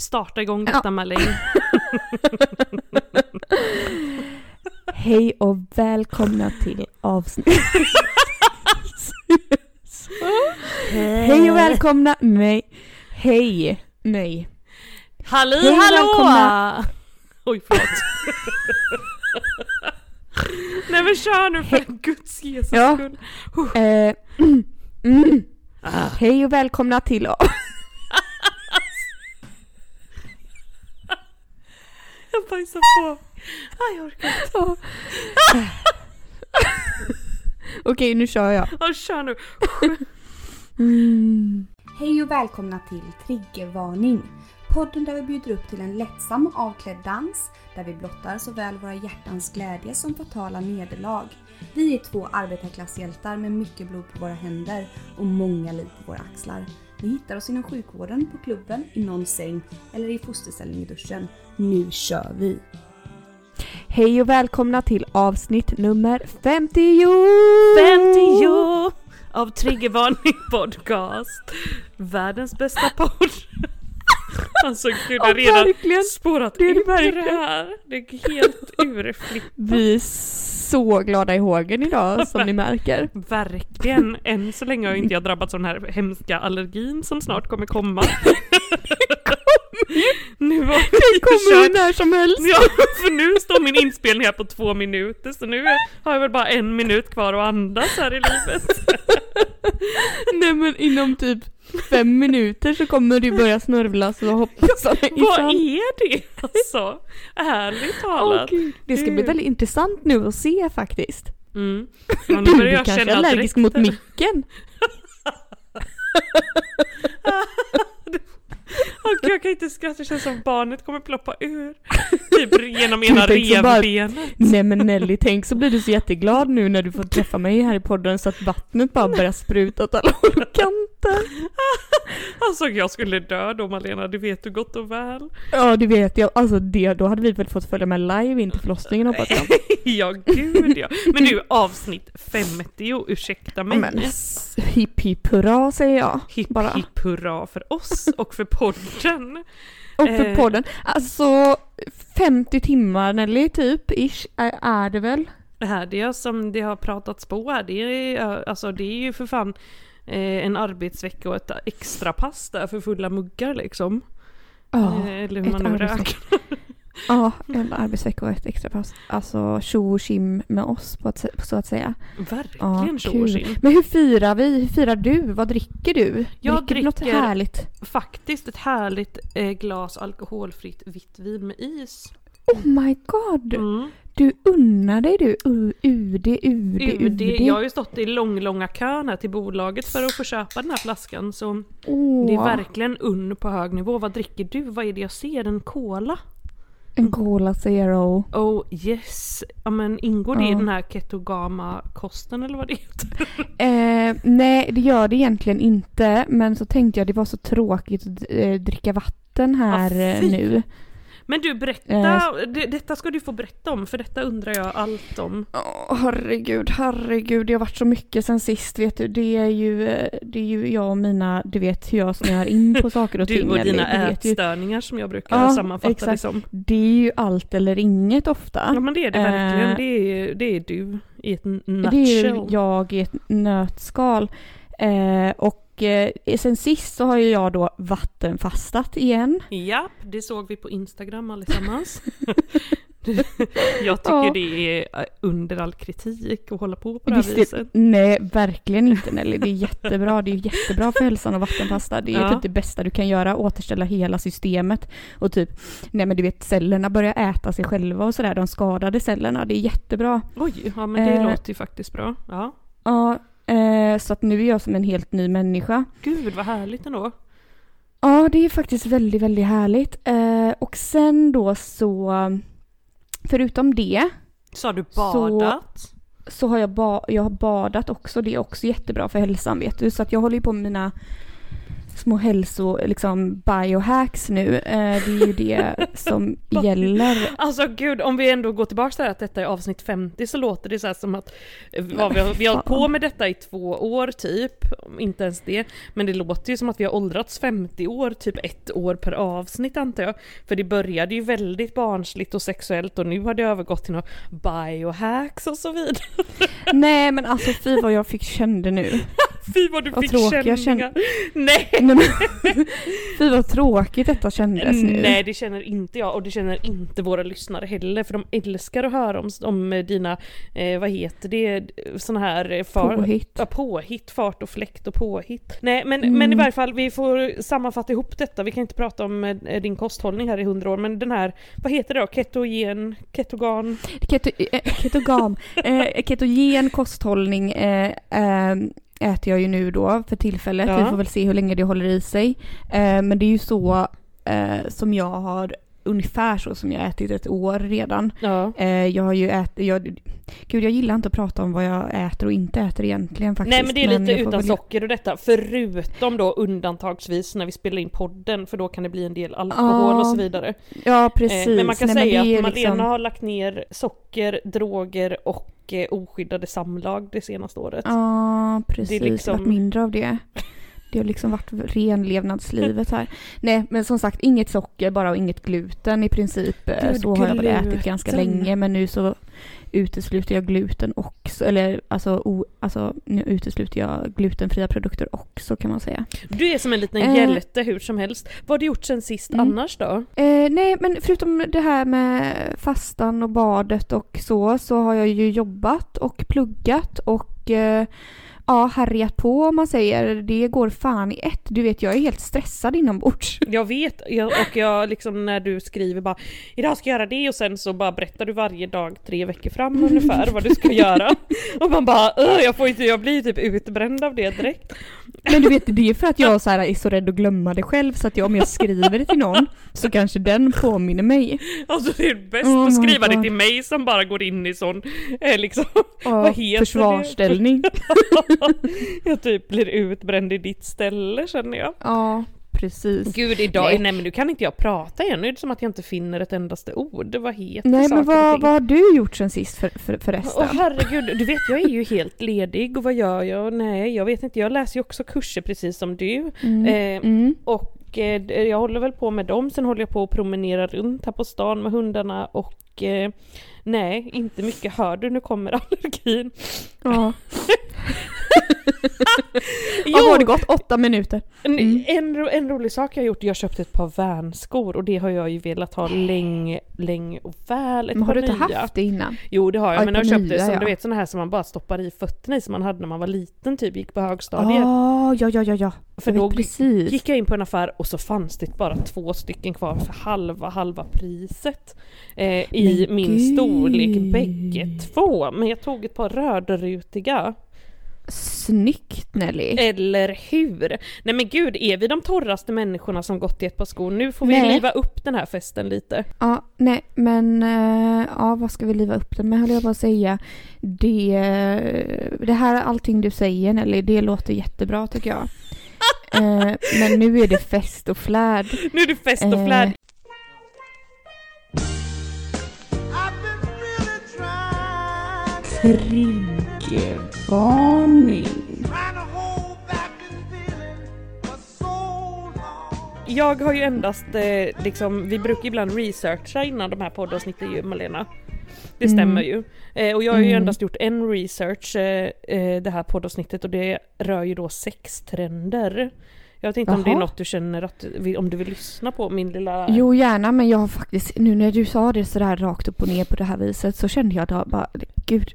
starta igång detta Ja. Malin. Hej och välkomna till avsnitt... Hej och välkomna, nej. Hej, nej. Halli Hej, hallå! välkomna. Oj förlåt. Nej men kör nu för guds Jesus Ja. skull. Eh, mm. Ah. Hej och välkomna till... Jag bajsar på. Aj, jag orkar inte. Okej, nu kör jag. Ja, kör nu. Mm. Hej och välkomna till Triggervarning. Podden där vi bjuder upp till en lättsam och avklädd dans där vi blottar såväl våra hjärtans glädje som fatala nederlag. Vi är två arbetarklasshjältar med mycket blod på våra händer och många liv på våra axlar. Ni hittar oss inom sjukvården, på klubben, i någon säng eller i fosterställning i duschen. Nu kör vi! Hej och välkomna till avsnitt nummer 50! 50 av Triggervarning Podcast. Världens bästa podd. Alltså gud, det har redan verkligen. spårat Det är ur det verkligen. här. Det är helt urflippat. Vi är så glada i hågen idag som ni märker. Verkligen. Än så länge har inte jag drabbats av den här hemska allergin som snart kommer komma. Nu har Det kommer ju när som helst. Ja, för nu står min inspelning här på två minuter så nu har jag väl bara en minut kvar att andas här i livet. Nej men inom typ fem minuter så kommer du börja snörvla så hoppas jag Vad är det alltså? Ärligt talat. gud. Det ska bli väldigt intressant nu att se faktiskt. Mm. Ja, Du, du jag kanske är allergisk mot micken? Gud, jag kan inte skratta, det känns som barnet kommer ploppa ur. Typ genom ena så bara- revbenet. Nej men Nelly, tänk så blir du så jätteglad nu när du får träffa mig här i podden så att vattnet bara börjar spruta åt alla håll och kanter. Alltså jag skulle dö då Malena, det vet du gott och väl. Ja det vet jag, alltså det, då hade vi väl fått följa med live in till förlossningen hoppas jag. Ja gud ja. Men du, avsnitt 50, ursäkta mig. Men hipp hipp hurra säger jag. Hipp hipp hurra för oss och för podden. Och för Eh. podden. Alltså 50 timmar Nelly typ, ish, är, det väl? Det här det är som det har pratats på här, det är, alltså, det är ju för fan eh, en arbetsvecka och ett extra pass där för fulla muggar liksom. Eh, Eller hur man nu räknar. ja en arbetsvecka och ett extra pass. Alltså tjo och tjim med oss på att, så att säga. Verkligen Ja, tjo kul. och tjim. Men hur firar vi? Hur firar du? Vad dricker du? Jag dricker du något dricker- härligt? Faktiskt ett härligt eh, glas alkoholfritt vitt vin med is. Oh my god! Mm. Du unnar dig du U- UD, UD, UD. UD. Jag har ju stått i lång, långa kön här till bolaget för att få köpa den här flaskan så Åh, det är verkligen unn på hög nivå. Vad dricker du? Vad är det jag ser? En cola? En Cola Zero. Oh yes! Ja men ingår det i Ja. den här ketogama-kosten eller vad det heter? Eh, nej, det gör det egentligen inte. Men så tänkte jag det var så tråkigt att eh, dricka vatten här Ah, nu. Men du berätta, Eh, det, detta ska du få berätta om för detta undrar jag allt om. Åh, herregud, herregud. Det har varit så mycket sen sist vet du. Det är ju, det är ju jag och mina, du vet hur jag snöar in på saker och ting. Du och dina du ätstörningar som jag brukar Ja, sammanfatta det exakt. som. Det är ju allt eller inget ofta. Ja men det är det verkligen, Eh, det är, det är du i ett nutshell. Det är jag i ett nötskal. Eh, och eh, sen sist så har ju jag då vattenfastat igen. Ja, det såg vi på Instagram allesammans. jag tycker Ja. det är eh, under all kritik att hålla på på det här Visst, viset. nej, verkligen inte Nelly. Det är jättebra. Det är jättebra för hälsan att vattenfasta. Det är Ja. typ det bästa du kan göra. Återställa hela systemet. Och typ, nej men du vet cellerna börjar äta sig själva och sådär. De skadade cellerna. Det är jättebra. Oj, ja men det Eh. låter ju faktiskt bra. Ja. Ja, eh, så att nu är jag som en helt ny människa. Gud vad härligt ändå. Ja, det är faktiskt väldigt, väldigt härligt. Eh, och sen då så, förutom det, Så har du Så- badat? så har jag, ba- jag har badat också. Det är också jättebra för hälsan vet du. Så att jag håller ju på med mina små hälso, liksom biohacks nu. Eh, det är ju det som gäller. Alltså gud, om vi ändå går tillbaka till att detta är avsnitt 50 så låter det så här som att eh, vad vi, har, vi har hållit på med detta i två år typ, inte ens det. Men det låter ju som att vi har åldrats 50 år, typ ett år per avsnitt antar jag. För det började ju väldigt barnsligt och sexuellt och nu har det övergått till något biohacks och så vidare. Nej men alltså fy vad jag fick kände nu. Fy vad du Vad fick känningar. Nej! Nej, men, fy vad tråkigt detta kändes nu. Nej det känner inte jag och det känner inte våra lyssnare heller för de älskar att höra om, om dina, eh, vad heter det, såna här eh, far, Påhitt. Ja, påhitt, fart och fläkt och påhitt. Nej men, Mm. men i varje fall vi får sammanfatta ihop detta, vi kan inte prata om eh, din kosthållning här i hundra år men den här, vad heter det då, ketogen, ketogan? Keto, eh, ketogam. Eh, ketogen kosthållning eh, eh, äter jag ju nu då för tillfället. Ja. Vi får väl se hur länge det håller i sig. Eh, men det är ju så eh, som jag har ungefär så som jag ätit ett år redan. Ja. Eh, jag har ju ätit, jag, gud jag gillar inte att prata om vad jag äter och inte äter egentligen faktiskt. Nej men det är lite utan väl- socker och detta, förutom då undantagsvis när vi spelar in podden för då kan det bli en del alkohol Ja, och så vidare. Ja precis. Eh, men man kan Nej, säga att Malena liksom- har lagt ner socker, droger och eh, oskyddade samlag det senaste året. Ja, precis. Det, är liksom- varit mindre av det. Det har liksom varit renlevnadslivet här. Nej, men som sagt inget socker bara och inget gluten i princip. Eh, Gud, så har jag väl ätit ganska länge men nu så utesluter jag gluten också. Eller alltså, o, alltså nu utesluter jag glutenfria produkter också kan man säga. Du är som en liten Eh. hjälte hur som helst. Vad har du gjort sen sist Mm. annars då? Eh, nej, men förutom det här med fastan och badet och så, så har jag ju jobbat och pluggat och eh, ja, härjat på om man säger. Det går fan i ett. Du vet, jag är helt stressad inombords. Jag vet, jag, och jag liksom när du skriver bara Idag ska jag göra det och sen så bara berättar du varje dag tre veckor fram ungefär vad du ska göra. Och man bara "Åh, jag får inte, jag blir typ utbränd av det direkt. Men du vet, det är för att jag så här, är så rädd att glömma det själv så att jag, om jag skriver det till någon så kanske den påminner mig. Alltså det är bäst Oh att skriva det God. till mig som bara går in i sån, eh, liksom, Ja, Vad heter det? jag typ blir utbränd i ditt ställe känner jag. Ja, precis. Gud idag, nej. Nej. men nu kan inte jag prata igen, nu är det som att jag inte finner ett endaste ord. Vad heter Nej, men vad, vad har du gjort sen sist för, för, förresten? Åh herregud, du vet jag är ju helt ledig och vad gör jag? Nej jag vet inte, jag läser ju också kurser precis som du. Mm. Eh, Mm. och eh, jag håller väl på med dem, sen håller jag på att promenera runt här på stan med hundarna och eh, nej, inte mycket. Hör du, nu kommer allergin. Ja. Jo, har det gått? Åtta minuter. en, Mm. en, en rolig sak jag har gjort, jag köpte ett par vänskor och det har jag ju velat ha länge, länge och väl. Ett Men har du inte nya. haft det innan? Jo det har jag, Ja, men jag köpte nya, som ja. du vet såna här som man bara stoppar i fötterna i som man hade när man var liten typ, gick på högstadiet. Ah, ja, ja, ja, ja. För då precis. gick jag in på en affär och så fanns det bara två stycken kvar för halva, halva priset. Eh, I Men min gud. Storlek bägge två. Men jag tog ett par rödrutiga. Snyggt Nelly. Eller hur? Nej men gud, är vi de torraste människorna som gått i ett par skor? Nu får vi Nej. liva upp den här festen lite. Ja, nej, men eh, ja, vad ska vi liva upp den med höll jag bara säga. Det, det här allting du säger Nelly, det låter jättebra tycker jag. Eh, men nu är det fest och flärd. Nu är det fest och Eh. flärd. I've long. Jag har ju endast eh, liksom, vi brukar ibland researcha innan de här poddavsnitten ju Malena. Det Mm. stämmer ju. Eh, och jag har ju Mm. endast gjort en research eh, eh, det här poddavsnittet och det rör ju då sextrender. Jag vet inte om det är något du känner att, om du vill lyssna på min lilla... Jo gärna men jag har faktiskt, nu när du sa det sådär rakt upp och ner på det här viset så kände jag då bara, gud,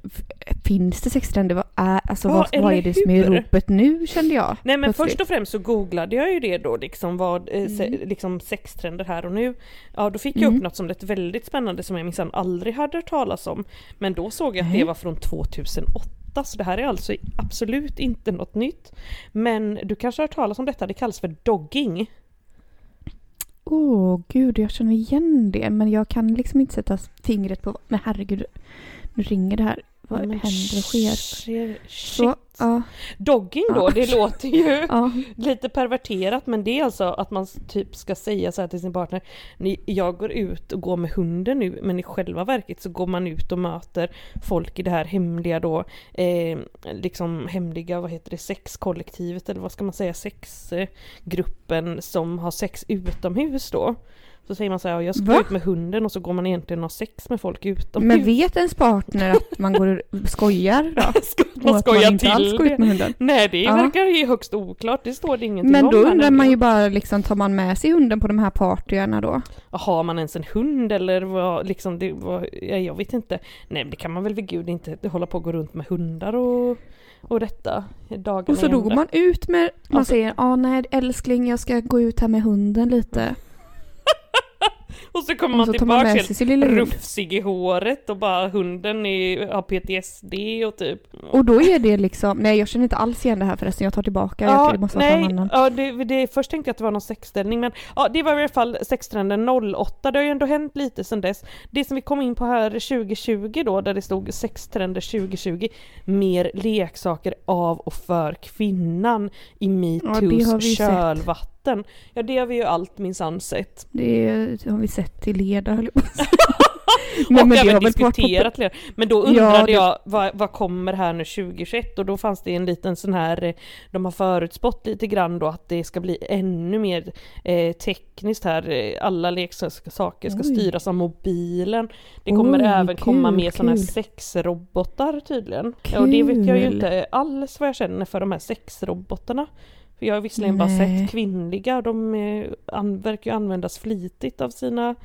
finns det sextrender? Vad är, alltså, Ja, vad, vad är det som är ropet nu kände jag. Nej men plötsligt. först och främst så googlade jag ju det då liksom vad, eh, se, Mm. liksom sextrender här och nu. Ja då fick jag Mm. upp något som lät väldigt spännande som jag minsann aldrig hade hört talas om. Men då såg jag att Nej. det var från 2008 så det här är alltså absolut inte något nytt. Men du kanske har hört talas om detta, det kallas för dogging. Åh gud, jag känner igen det men jag kan liksom inte sätta fingret på, men herregud, nu ringer det här vad Men händer och sker. Shit. Så, ja, Dogging då, Ja. det låter ju ja. lite perverterat men det är alltså att man typ ska säga så här till sin partner "Ni- Jag går ut och går med hunden nu men i själva verket så går man ut och möter folk i det här hemliga då eh, liksom hemliga, vad heter det, sexkollektivet eller vad ska man säga, sexgruppen som har sex utomhus då. Så säger man så här, "Ja, jag ska Va? ut med hunden och så går man egentligen och har sex med folk utomhus. Men vet ens partner att man går och skojar då? Ska Och man att man skoja inte alls går ut med hunden? Nej det Ja. verkar ju högst oklart, det står det ingenting Men om då här undrar man ju bara liksom, tar man med sig hunden på de här partyerna då? Har man ens en hund eller vad, liksom, det, vad, ja, jag vet inte. Nej det kan man väl vid gud inte hålla på och gå runt med hundar och, och detta dagarna Och så då går man ut med, man Alltså- säger ja nej älskling jag ska gå ut här med hunden lite. Och så kommer Och man så man tillbaka helt rufsig i håret och bara hunden är, har PTSD och typ. Och då är det liksom, nej jag känner inte alls igen det här förresten, jag tar tillbaka, jag, det måste nej, annan. ja, det, det, först tänkte jag att det var någon sexställning men ja, det var i alla fall sextrenden 08, det har ju ändå hänt lite sedan dess. Det som vi kom in på här 2020 då, där det stod sextrender 2020, mer leksaker av och för kvinnan i Ja, metoos har vi kölvatten. Ja det har vi ju allt minsann sett. Det har vi sett till leda höll jag på att säga. och men även diskuterat flera. Men då Ja, undrade det- jag vad, vad kommer här nu 2021 och då fanns det en liten sån här, eh, de har förutspått lite grann då att det ska bli ännu mer eh, tekniskt här, Eh, alla leksaker ska Oj. styras av mobilen. Det kommer Oj, även komma kul, mer såna här sexrobotar tydligen. Ja, och det vet jag ju inte alls vad jag känner för de här sexrobotarna. För jag har visserligen bara Nej. sett kvinnliga och de eh, an, verkar ju användas flitigt av sina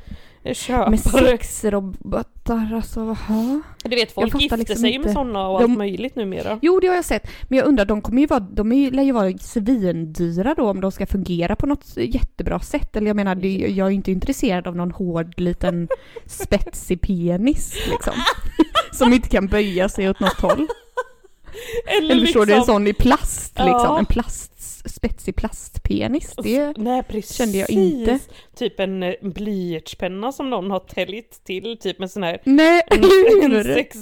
eh, köpare. Med sexrobotar, alltså vaha? Du vet folk gifter liksom sig ju med inte. sådana och De- allt möjligt numera. Jo det har jag sett, men jag undrar, de kommer ju vara, de är, lär ju vara svindyra då om de ska fungera på något jättebra sätt. Eller jag menar, det, jag är ju inte intresserad av någon hård liten spetsig penis liksom. Som inte kan böja sig åt något håll. Eller förstår du, en sån i plast liksom. Ja. En plast, spetsig plastpenis. Det, Nej precis. kände jag inte. Typ en blyertspenna som någon har täljt till, typ med sån här nej, en, en, sex,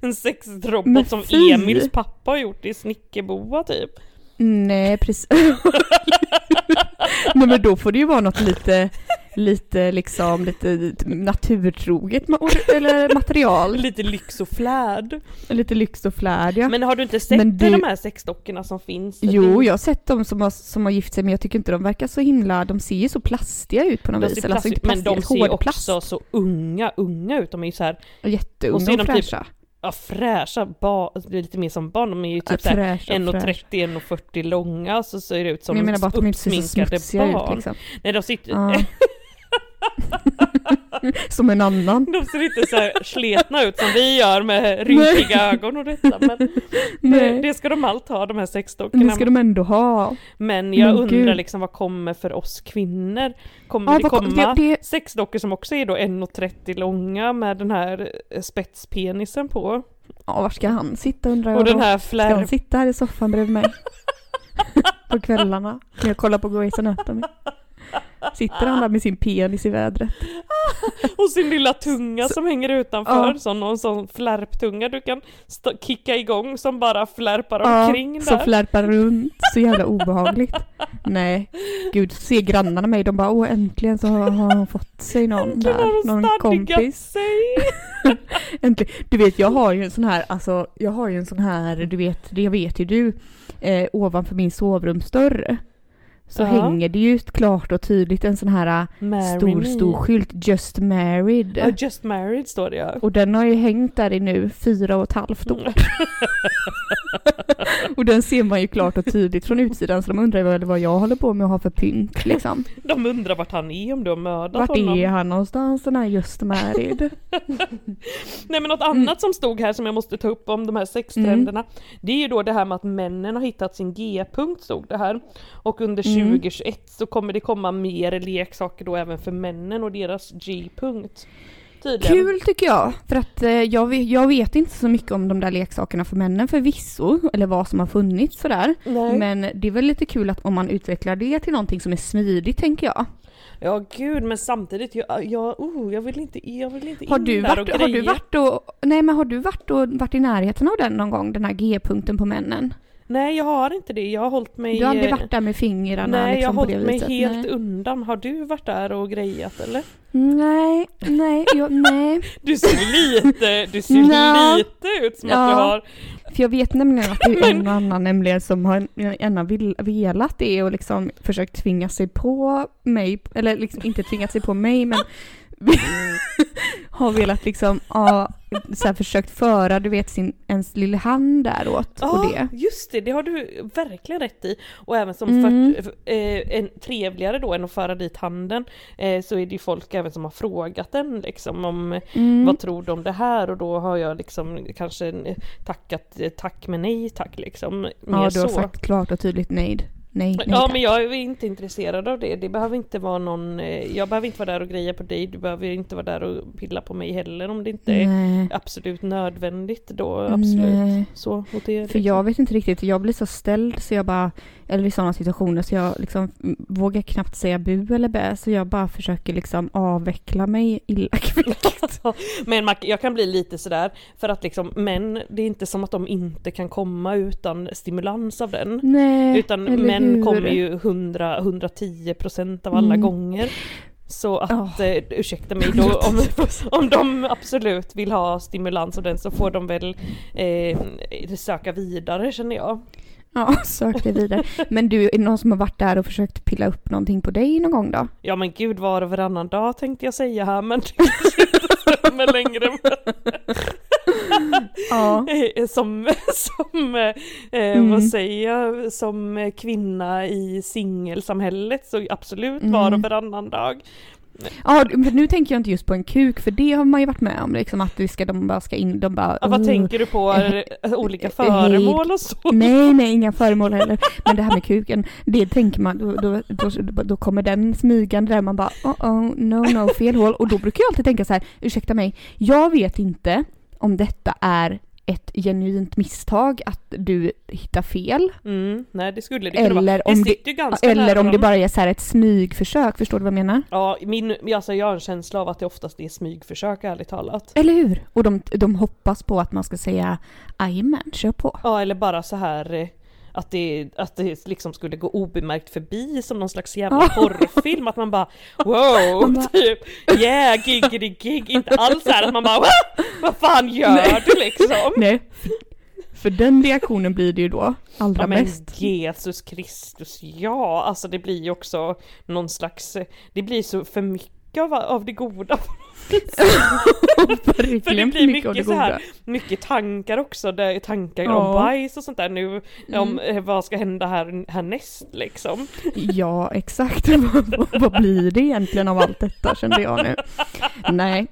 en sexrobot som! Emils pappa har gjort i snickerboa typ. Nej, precis. Nej men då får det ju vara något lite, lite liksom, lite naturtroget eller material. Lite lyx och flärd. Lite lyx och flärd ja. Men har du inte sett du- de här sexdockorna som finns? Jo, jag har sett dem som har, som har gift sig men jag tycker inte de verkar så himla, de ser ju så plastiga ut på något De vis. Eller alltså inte men de plastiga, ser plast. också så unga, unga ut. De är ju så här, och Jätteunga så är och, de typ fräscha. ja, fräscha, ba, är lite mer som barn. De är ju typ så här fräscha och 1,30, 1,40 långa så ser det ut som jag menar bara att de inte ser så barn. ut liksom. Nej de sitter, Ja. som en annan. de ser inte så här sletna ut som vi gör med rynkiga ögon och detta. Men det, Nej. det ska de allt ha de här sexdockorna. det ska de ändå ha. Men jag Men undrar gud. liksom vad kommer för oss kvinnor? Kommer Ja, det komma det- det- sexdockor som också är då 1,30 långa med den här eh, spetspenisen på? Ja, var ska han sitta undrar jag Och den då? här Ska han sitta här i soffan bredvid mig? på kvällarna. När jag kollar på Grey's Anatomy. Sitter han där med sin penis i vädret? Och sin lilla tunga som hänger utanför, Ja. sån, någon sån flärptunga du kan st- kicka igång som bara flärpar Ja, omkring som där. flärpar runt. Så jävla obehagligt. Nej, gud, ser grannarna mig, de bara åh äntligen så har har hon fått sig någon Äntligen där, någon kompis. sig! Äntligen. Du vet, jag har ju en sån här, alltså jag har ju en sån här, du vet, det vet ju du, eh, ovanför min sovrumsdörr. Så Ja. hänger det ju klart och tydligt en sån här Marry stor, me. stor skylt, just married. Ja, just married står det ja. Och den har ju hängt där i nu fyra och ett halvt år. och den ser man ju klart och tydligt från utsidan så de undrar väl vad jag håller på med att ha för pynt liksom. De undrar vart han är om du har mördat Vart honom. är han någonstans den här just married? Nej men något Mm. annat som stod här som jag måste ta upp om de här sextrenderna Det är ju då det här med att männen har hittat sin G-punkt stod det här Och under Mm. 2021 så kommer det komma mer leksaker då även för männen och deras G-punkt Tydligen Kul tycker jag, för att eh, jag, vet, jag vet inte så mycket om de där leksakerna för männen förvisso, eller vad som har funnits sådär. Nej. Men det är väl lite kul att om man utvecklar det till någonting som är smidigt tänker jag. Ja gud men samtidigt, jag, jag, oh, jag vill inte, jag vill inte Har in du, där varit, och har du greja. varit och, nej men har du varit och varit i närheten av den någon gång, den här G-punkten på männen? Nej jag har inte det, jag har hållit mig... Du har aldrig eh, varit där med fingrarna Nej liksom jag har hållit mig viset? helt nej. undan. Har du varit där och grejat eller? nej, nej, jag, nej. Du ser lite, du ser Nja. lite ut som att Ja. du har... För jag vet nämligen att det är en och annan nämligen som har gärna velat det och liksom försökt tvinga sig på mig, eller liksom inte tvingat sig på mig men har velat liksom, ja, så här försökt föra, du vet, sin, ens lilla hand däråt och Ja, det. just det, det har du verkligen rätt i. Och även som Mm. för, eh, en trevligare då än att föra dit handen eh, så är det ju folk även som har frågat en liksom om Mm. vad tror du om det här och då har jag liksom kanske eh, tackat eh, tack men nej tack liksom. Mer Ja, du har så. sagt klart och tydligt nej. Nej, nej Ja tack. men jag är inte intresserad av det. Det behöver inte vara någon, eh, jag behöver inte vara där och greja på dig, du behöver inte vara där och pilla på mig heller om det inte är Nej. absolut nödvändigt då absolut. Nej. Så, och det, För jag vet inte riktigt, jag blir så ställd så jag bara, eller i sådana situationer så jag liksom vågar knappt säga bu eller bä så jag bara försöker liksom avveckla mig illa kvickt. Men jag kan bli lite sådär, för att liksom män, det är inte som att de inte kan komma utan stimulans av den. Nej, Utan män hur? kommer ju 100, 110 procent av alla Mm. gånger. Så att, Ja. eh, ursäkta mig då, om, om de absolut vill ha stimulans av den så får de väl eh, söka vidare känner jag. Ja, sök dig vidare. Men du, är det någon som har varit där och försökt pilla upp någonting på dig någon gång då? Ja men gud var och varannan dag tänkte jag säga här men det kanske inte stämmer längre. Ja. Eh, som, som eh, Mm. vad säger jag, som kvinna i singelsamhället så absolut var och Mm. varannan dag. Ja, men nu tänker jag inte just på en kuk för det har man ju varit med om liksom att det ska, de bara ska in, de bara... Ja, vad "Oh, tänker du på? eh, Olika föremål och så? Nej, nej, inga föremål heller. Men det här med kuken, det tänker man, då, då, då, då kommer den smygande där man bara oh, oh no, no, fel hål. Och då brukar jag alltid tänka så här, ursäkta mig, jag vet inte om detta är ett genuint misstag att du hittar fel. Mm, nej det skulle det kunna vara. Eller Det om det, ganska eller om det bara är så ett smygförsök, förstår du vad jag menar? Ja, min, alltså jag har en känsla av att det oftast är smygförsök ärligt talat. Eller hur? Och de, de hoppas på att man ska säga jajamän, kör på. Ja, eller bara så här eh, att det, att det liksom skulle gå obemärkt förbi som någon slags jävla porrfilm, att man bara wow, Man bara- typ yeah, giggity gig, inte alls här att man bara "Va? vad fan gör Nej. du liksom? Nej, för, den reaktionen blir det ju då allra Ja men mest. Jesus Kristus, ja alltså det blir ju också någon slags, det blir så för mycket av, av det goda. För det blir mycket mycket så här, mycket tankar också, det är tankar Ja. Mm. om bajs och sånt där nu, om eh, vad ska hända här, härnäst liksom. Ja, exakt. vad, blir det egentligen av allt detta kände jag nu. Nej.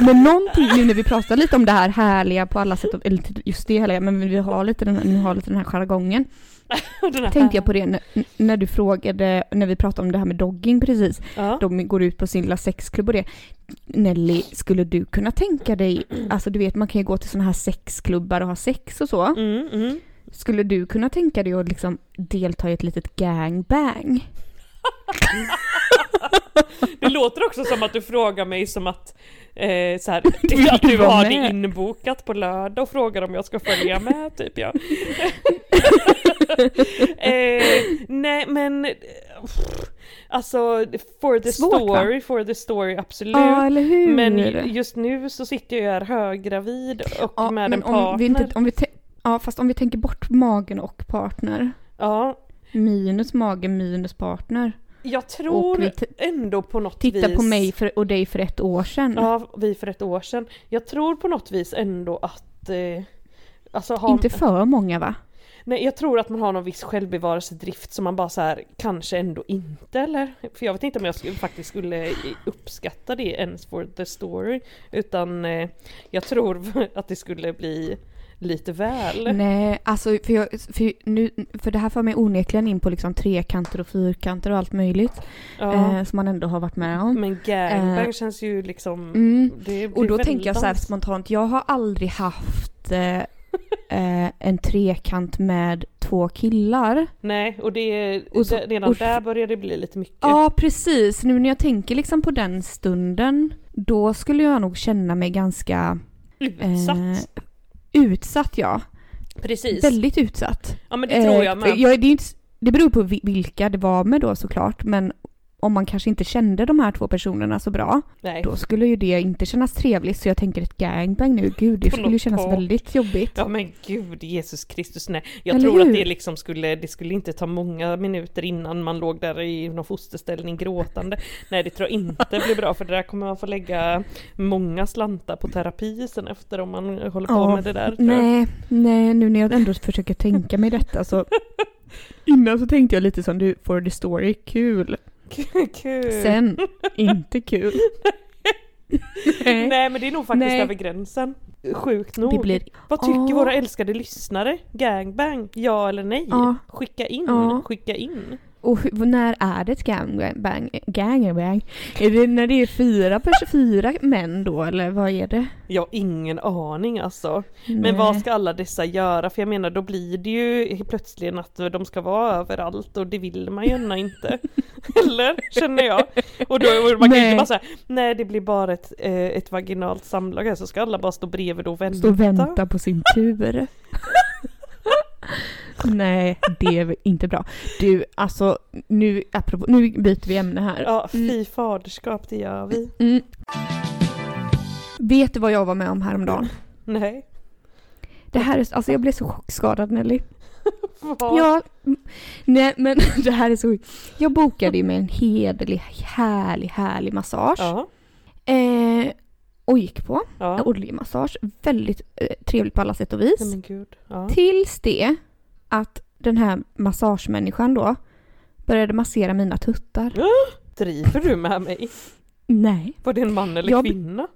Men någonting nu när vi pratar lite om det här härliga på alla sätt, eller just det härliga, men vi har lite den här, ni har lite den här jargongen. Tänkte jag på det när, när du frågade, när vi pratade om det här med dogging precis. Ja. De går ut på sin lilla sexklubb och det. Nelly, skulle du kunna tänka dig, alltså du vet man kan ju gå till sådana här sexklubbar och ha sex och så. Mm, mm. Skulle du kunna tänka dig att liksom delta i ett litet gangbang? Det låter också som att du frågar mig som att, eh, så här, att du har det inbokat på lördag och frågar om jag ska följa med typ ja. eh, nej men, eh, alltså for the Svårt, va? story, for the story absolut. Ja, eller hur? men just nu så sitter jag här höggravid och ja, med en partner. om vi inte, om vi tän- ja, fast om vi tänker bort magen och partner. Ja, Minus mage, minus partner. Jag tror ändå på något Titta vis. på mig för, och dig för ett år sedan. Ja, vi för ett år sedan. Jag tror på något vis ändå att eh, Alltså har, Inte för många va? Nej jag tror att man har någon viss självbevarelsedrift som man bara så här kanske ändå inte eller? För jag vet inte om jag skulle, faktiskt skulle uppskatta det ens for the story. Utan eh, jag tror att det skulle bli lite väl. Nej, alltså för, jag, för, nu, för det här för mig onekligen in på liksom trekanter och fyrkanter och allt möjligt. Ja. Eh, som man ändå har varit med om. Men gangbang eh, känns ju liksom... Mm. Och då tänker jag så här spontant, jag har aldrig haft eh, eh, en trekant med två killar. Nej, och det, Och så- redan och- där börjar det bli lite mycket. Ja, precis. Nu när jag tänker liksom på den stunden, då skulle jag nog känna mig ganska Utsatt. eh, utsatt, ja. Precis. Väldigt utsatt. Ja men det tror jag Eh, med. det, är inte, det beror på vi- vilka det var med då såklart, men om man kanske inte kände de här två personerna så bra, Nej. då skulle ju det inte kännas trevligt. Så jag tänker ett gangbang nu, gud det skulle ju kännas väldigt jobbigt. Ja men gud Jesus Kristus nej. Jag Eller tror att hur? det liksom skulle, det skulle inte ta många minuter innan man låg där i någon fosterställning gråtande. Nej det tror jag inte blir bra för det där kommer man få lägga många slantar på terapi sen efter om man håller på Ja, med det där. Nej, nej, nu när jag ändå försöker tänka mig detta så Innan så tänkte jag lite som du, for the story, kul. Kul. Sen, inte kul. nej. Nej men det är nog faktiskt Nej. över gränsen. Sjukt nog. Blir, Vad tycker Ja. våra älskade lyssnare? Gangbang? Ja eller nej? Ja. Skicka in, Ja. skicka in. Och hur, när är det ett gangbang? Gangbang? Är det när det är fyra, fyra män då eller vad är det? Jag har ingen aning alltså. Nej. Men vad ska alla dessa göra? För jag menar då blir det ju plötsligt att de ska vara överallt och det vill man gärna inte. Eller? Känner jag. Och då man kan Nej. inte bara säga nej det blir bara ett, eh, ett vaginalt samlag här så ska alla bara stå bredvid och vänta. Stå och vänta på sin tur. Nej, det är inte bra. Du, alltså nu, apropå, nu byter vi ämne här. Ja, fy faderskap det gör vi. Mm. Vet du vad jag var med om häromdagen? Nej. Det här är, alltså jag blev så chockskadad Nelly. Vad? Ja, mm, nej men det här är så Jag bokade ju med en hederlig, härlig, härlig massage. Ja. Eh, och gick på. Ja. Oljemassage. Väldigt eh, trevligt på alla sätt och vis. Gud. Ja. Tills det att den här massagemänniskan då började massera mina tuttar. Driver du med mig? Nej. Var det en man eller Jag- kvinna?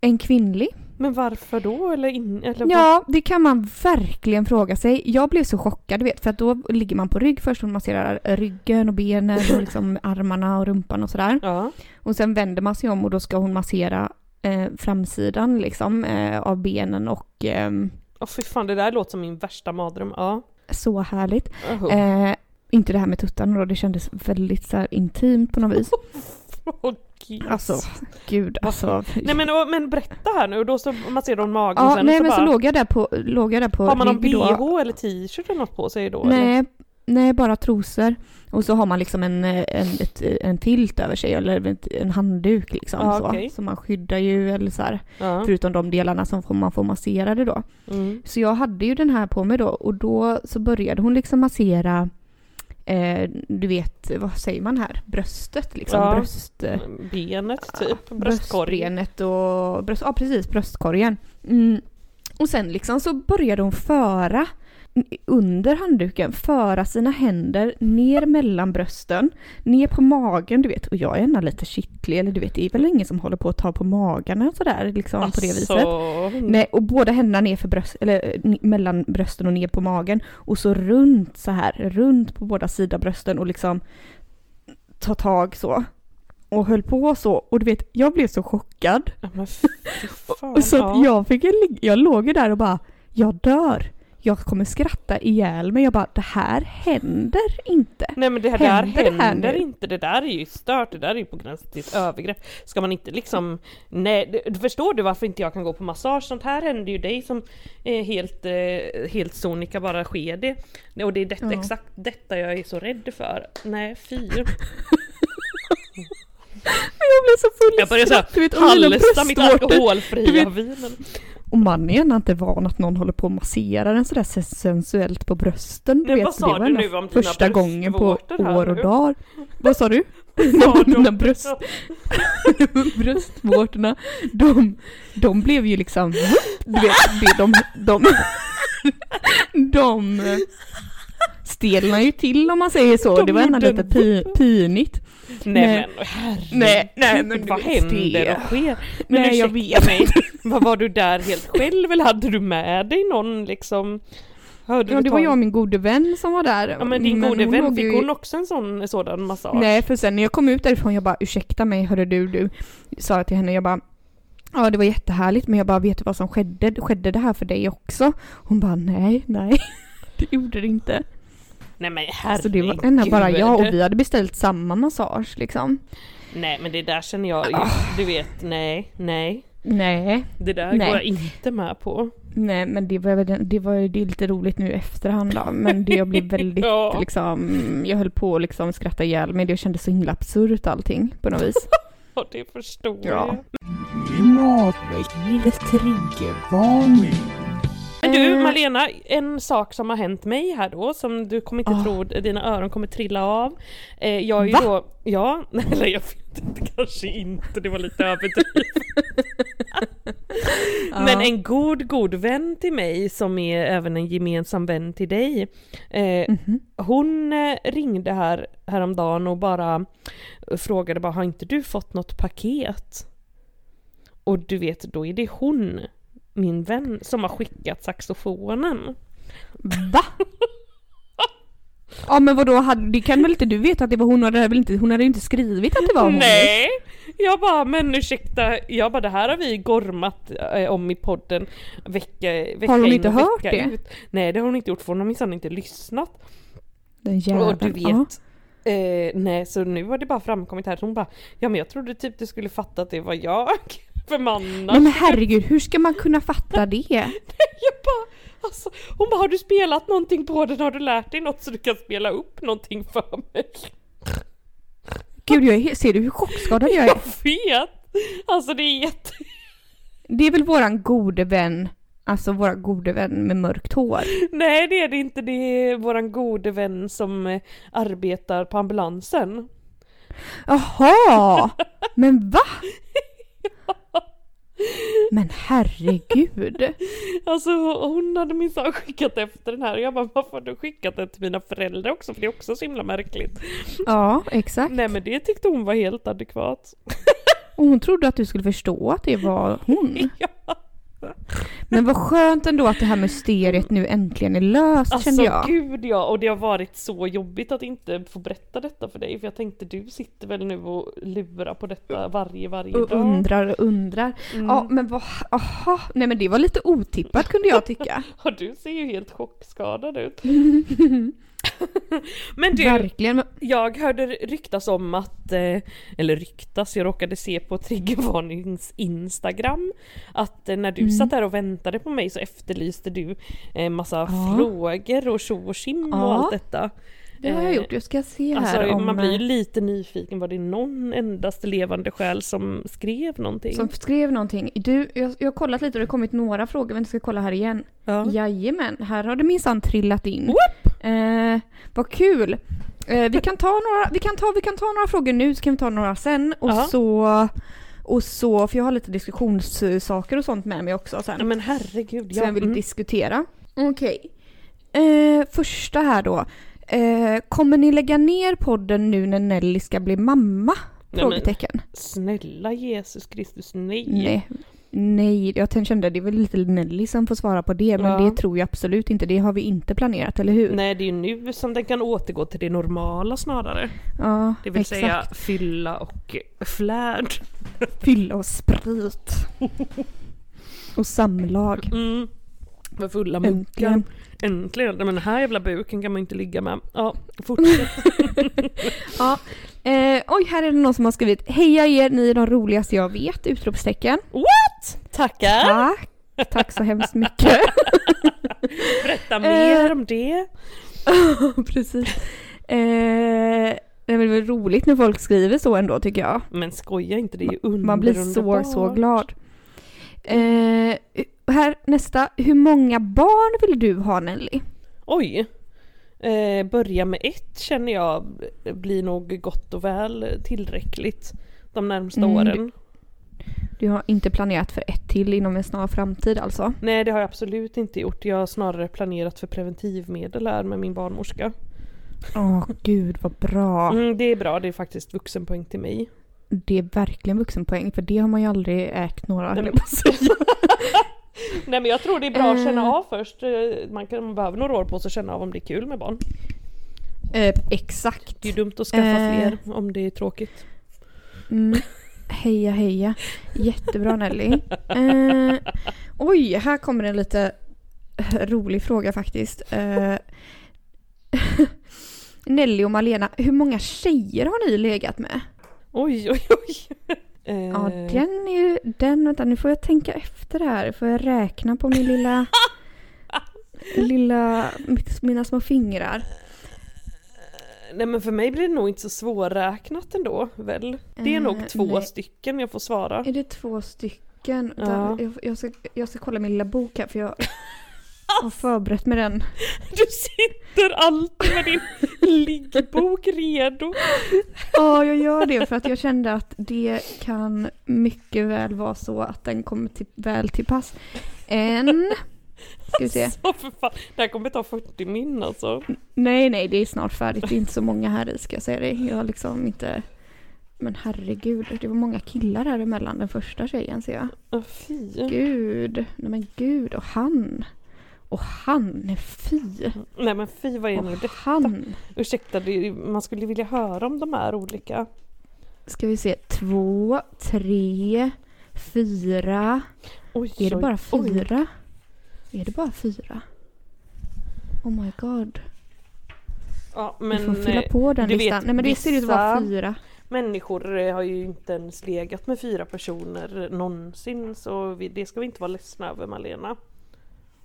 En kvinnlig. Men varför då? Eller, in, eller vad? Ja, det kan man verkligen fråga sig. Jag blev så chockad, du vet, för att då ligger man på rygg först och masserar ryggen och benen och liksom armarna och rumpan och sådär. Ja. Och sen vänder man sig om och då ska hon massera eh, framsidan liksom eh, av benen och ehm, Åh fy fan det där låter som min värsta mardröm. Ja. Så härligt. Oh. Eh, inte det här med tuttarna då, det kändes väldigt så här intimt på något vis. Åh, gud. Alltså, gud alltså. Nej men, och- men berätta här nu, då så masserar hon magen Ja, sen nej så men bara, så låg jag där på, låg jag där på har man någon rygg då. bh eller t-shirt eller något på sig då? eller? Nej, bara trosor. Och så har man liksom en, en, ett, en filt över sig eller en handduk liksom. Ja, så. okej. så man skyddar ju eller så här, Ja. förutom de delarna som man får masserade då. Mm. Så jag hade ju den här på mig då och då så började hon liksom massera eh, du vet, vad säger man här? Bröstet liksom. Ja. Bröst, eh, Benet typ, bröstkorgen. och bröst, ja precis, bröstkorgen. Mm. Och sen liksom så började hon föra under handduken, föra sina händer ner mellan brösten, ner på magen, du vet. Och jag är ändå lite kittlig, eller du vet, det är väl ingen som håller på att ta på magarna sådär liksom på det viset. Alltså, Nej, och båda händerna ner för bröst, eller mellan brösten och ner på magen. Och så runt så här, runt på båda sidor brösten och liksom ta tag så. Och höll på så. Och du vet, jag blev så chockad. Ja, men fan. Så att ja. jag fick jag låg ju där och bara, jag dör. Jag kommer skratta ihjäl mig. Jag bara, det här händer inte. Nej men det här Händer där det händer nu? inte, det där är ju stört, det där är ju på gränsen till ett övergrepp. Ska man inte liksom, nej, det- förstår du varför inte jag kan gå på massage? Sånt här händer ju dig som är helt, eh, helt sonika bara sker det. Och det är detta, Ja. exakt detta jag är så rädd för. Nej fy. Jag blev så full i Jag skratt, du vet, såhär halsta mitt alkoholfria vin. Och man är gärna inte van att någon håller på och masserar en sådär sensuellt på brösten. Du vet, vad sa det var du nu om första gången på år och dagar. Vad sa du? De- bröst, bröstvårtorna, de, de blev ju liksom, du vet, det, de, de, de stelnar ju till om man säger så. De det var ändå lite pi, pinigt. Nej, Nej. men herregud, Nej, nej, men vad händer och sker? Men Nej, jag vet. mig, vad var du där helt själv eller hade du med dig någon liksom? Hörde Ja, det var jag och min gode vän som var där. Ja men din gode vän, fick ju- hon också en sån sådan massage? Nej, för sen när jag kom ut därifrån, jag bara ursäkta mig, hörde du, du, sa jag till henne, jag bara Ja det var jättehärligt men jag bara vet du vad som skedde? Skedde det här för dig också? Hon bara nej, nej. Det gjorde det inte. Nej men Så herregud. det var ena bara jag och vi hade beställt samma massage liksom. Nej men det där känner jag, Ah. du vet, nej, nej. Nej, Det där Nej. går jag inte med på. nej men det var, det var ju lite roligt nu i efterhand då. Men det jag blev väldigt Ja. liksom, jag höll på att liksom skratta ihjäl mig. Det kändes så himla absurt allting på något vis. Och det förstår Ja. jag. Klimatväckningens triggervarning. Men du Eh. Malena, en sak som har hänt mig här då, som du kommer inte Ah. tro, dina öron kommer trilla av. Eh, jag är ju Va? då, ja, eller jag vet inte, kanske inte, det var lite överdrivet. Men en god, god vän till mig som är även en gemensam vän till dig. Eh, Mhm. hon eh, ringde här häromdagen och bara frågade bara, har inte du fått något paket? Och du vet, då är det hon, min vän, som har skickat saxofonen. Va? Ja men vadå, det kan väl inte du veta att det var hon? Hade väl inte, hon hade ju inte skrivit att det var hon. Nej! Jag bara, men ursäkta, jag bara det här har vi gormat eh, om i podden vecka, vecka Har hon in inte hört det? Ut. Nej det har hon inte gjort för hon har minsann inte lyssnat. Den jäveln. Och du vet, Ja. eh, nej så nu har det bara framkommit här, så hon bara, ja men jag trodde typ du skulle fatta att det var jag. För man Nej men herregud, hur ska man kunna fatta det? Jag bara, alltså, hon bara, har du spelat någonting på den? Har du lärt dig något så du kan spela upp någonting för mig? Gud, jag är, ser du hur chockskadad jag är? Jag vet! Alltså det är jätte... Det är väl våran gode vän, alltså våra gode vän med mörkt hår. Nej det är det inte, det är våran gode vän som eh, arbetar på ambulansen. Jaha! Men va? Men herregud. Alltså hon hade minsann skickat efter den här och jag bara varför har du skickat den till mina föräldrar också? För det är också så himla märkligt. Ja, exakt. Nej men det tyckte hon var helt adekvat. Och hon trodde att du skulle förstå att det var hon. Ja. Men vad skönt ändå att det här mysteriet nu äntligen är löst Alltså kände jag. gud ja, och det har varit så jobbigt att inte få berätta detta för dig för jag tänkte du sitter väl nu och lurar på detta varje, varje Och dag. undrar och undrar. Mm. Ja men vad, aha. Nej men det var lite otippat kunde jag tycka. Och du ser ju helt chockskadad ut. Men du, Verkligen. Jag hörde ryktas om att, eh, eller ryktas, jag råkade se på Triggervarnings Instagram att eh, när du Mm. satt där och väntade på mig så efterlyste du eh, massa Ja. frågor och tjo och tjim och Ja. allt detta. Det har jag gjort. Jag ska se Alltså här om... man blir ju lite nyfiken, var det någon endaste levande själ som skrev någonting? Som skrev någonting. Du, jag, jag har kollat lite och det har kommit några frågor men jag ska kolla här igen. ja. Jajamän, här har det minsann trillat in. Eh, vad kul! Eh, vi, kan ta några, vi, kan ta, vi kan ta några frågor nu så kan vi ta några sen och Ja. så... Och så, för jag har lite diskussionssaker och sånt med mig också sen. Ja, men herregud, ja. jag vill mm. diskutera. Okej. Eh, första här då. Eh, kommer ni lägga ner podden nu när Nelly ska bli mamma? men- Frågetecken. Snälla Jesus Kristus, nej. Nej. Nej, jag kände det är väl lite Nelly som får svara på det, men Ja. det tror jag absolut inte. Det har vi inte planerat, eller hur? Nej, det är ju nu som den kan återgå till det normala snarare. Ja, Det vill exakt. säga fylla och flärd. Fylla och sprit. och samlag. Mm. Med fulla muggar. Äntligen. Äntligen. Men den här jävla buken kan man inte ligga med. Ja, fortsätt. Ja. Eh, oj, här är det någon som har skrivit Heja er, ni är de roligaste jag vet! Utropstecken. What? Tackar! Tack! Tack så hemskt mycket. Berätta mer Eh. om det. Precis. Eh, det är väl roligt när folk skriver så ändå tycker jag. Men skoja inte, det är ju under, Man blir så, underbart. så glad. Eh, här nästa. Hur många barn vill du ha Nelly? Oj. Eh, börja med ett känner jag blir nog gott och väl tillräckligt de närmsta Mm, åren. Du har inte planerat för ett till inom en snar framtid alltså? Nej det har jag absolut inte gjort. Jag har snarare planerat för preventivmedel här med min barnmorska. Åh gud vad bra. Mm, det är bra, det är faktiskt vuxenpoäng till mig. Det är verkligen vuxenpoäng för det har man ju aldrig ägt några Nej, men-. Nej men jag tror det är bra att känna Eh. av först. Eh, Man, kan, man behöver några år på sig att känna av om det är kul med barn. eh, Exakt. Det är ju dumt att skaffa Eh. fler om det är tråkigt. Mm. Heja heja. Jättebra Nelly. Eh, oj, här kommer en lite rolig fråga faktiskt. Eh, Nelly och Malena, hur många tjejer har ni legat med? Oj, oj, oj. Eh, Ja, den är ju, den, vänta nu får jag tänka efter här, får jag räkna på min lilla, lilla, mina små fingrar. Nej men för mig blir det nog inte så svårräknat ändå väl? Det är Eh, nog två nej. stycken jag får svara. Är det två stycken? Ja. Där, jag, jag, ska, jag ska kolla min lilla bok här för jag har förberett med den. Du sitter alltid med din liggbok redo. Ja, jag gör det för att jag kände att det kan mycket väl vara så att den kommer till, väl till pass. En, ska vi se. Så för fan. Det här kommer ta 40 min alltså. Nej, nej, det är snart färdigt. Det är inte så många här i ska jag säga dig. Jag har liksom inte... Men herregud, det var många killar här emellan den första tjejen ser jag. Åh, fy. Gud, nej men gud, och han. Och han, nej fy. Nej men fy vad är nu Och det? han. Ursäkta, det, man skulle vilja höra om de här olika. Ska vi se, två, tre, fyra. Oj, Är det bara oj. Är det bara fyra? Oh my god. Ja, Men, men vi får fylla eh, på den du listan. vet, Nej men det ser ut att vara fyra. människor eh, har ju inte ens legat med fyra personer någonsin så vi, det ska vi inte vara ledsna över Malena.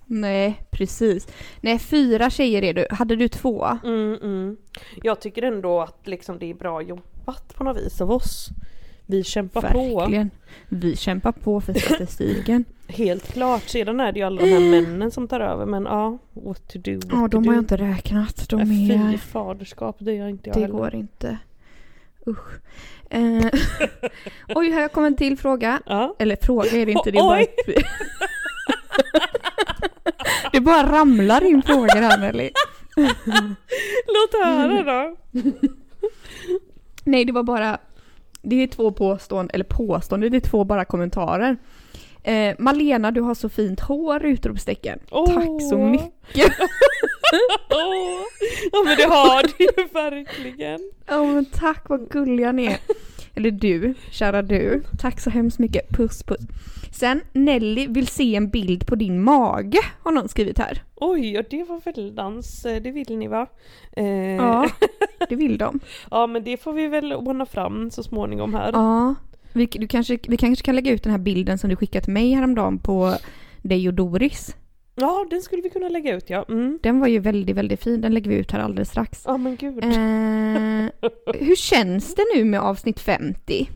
Nej, precis. Nej, fyra tjejer är du. Hade du två? Mm, mm. Jag tycker ändå att liksom det är bra jobbat på något vis av oss. Vi kämpar på. Verkligen. Vi kämpar på för statistiken. Helt klart. Sedan är det ju alla de här männen som tar över men ja, what to do. What Ja, de har jag inte räknat. De Nej, Fy är... faderskap, det gör inte jag Det heller. går inte. Usch. Eh, oj, här kommer en till fråga. Ja. Eller fråga är det inte, det är bara... Det bara ramlar in frågor här Nelly. Låt höra då. Nej, det var bara... Det är två påståenden, eller påståenden, det är två bara kommentarer. Eh, Malena, du har så fint hår! Utropstecken. Åh. Tack så mycket! Ja men det har du ju verkligen. Ja men tack vad gulliga ni är. Eller du, kära du. Tack så hemskt mycket. Puss puss. Sen, Nelly vill se en bild på din mage, har någon skrivit här. Oj, och det var väldans, eh, det vill ni va? Eh, Ja, det vill de. ja men det får vi väl ordna fram så småningom här. Ja. Vi, du kanske, vi kanske kan lägga ut den här bilden som du skickade till mig häromdagen på dig och Doris. Ja, den skulle vi kunna lägga ut ja. Mm. Den var ju väldigt, väldigt fin. Den lägger vi ut här alldeles strax. Ja men gud. Eh, hur känns det nu med avsnitt 50?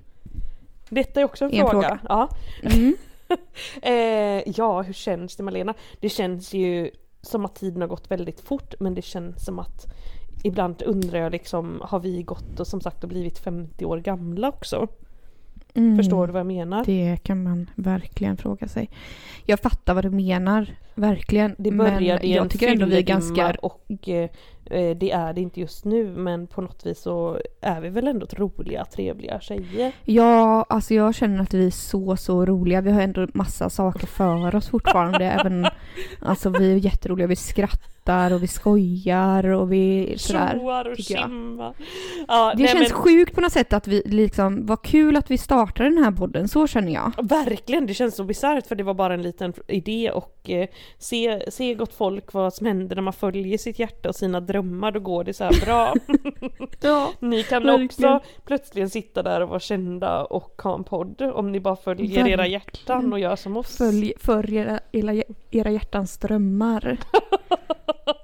Detta är också en, en fråga. fråga. Ja. Mm. Eh, ja, hur känns det Malena? Det känns ju som att tiden har gått väldigt fort men det känns som att ibland undrar jag liksom, har vi gått och som sagt och blivit 50 år gamla också? Mm. Förstår du vad jag menar? Det kan man verkligen fråga sig. Jag fattar vad du menar, verkligen. Det men började i en jag tycker ändå vi är ganska... och eh, det är det inte just nu men på något vis så är vi väl ändå roliga, trevliga tjejer. Ja, alltså jag känner att vi är så, så roliga. Vi har ändå massa saker för oss fortfarande. även, alltså vi är jätteroliga. Vi skrattar och vi skojar och vi sådär. Tjoar och tycker jag. tjimma. Ja, Det nej, känns men, sjukt på något sätt att vi liksom, vad kul att vi startade den här podden, så känner jag. Verkligen, det känns så bisarrt för det var bara en liten idé och eh, se, se gott folk vad som händer när man följer sitt hjärta och sina drömmar, då går det så här bra. Ja. ni kan verkligen. också plötsligt sitta där och vara kända och ha en podd om ni bara följer era hjärtan och gör som oss. Följ, följ era, era, era hjärtans drömmar.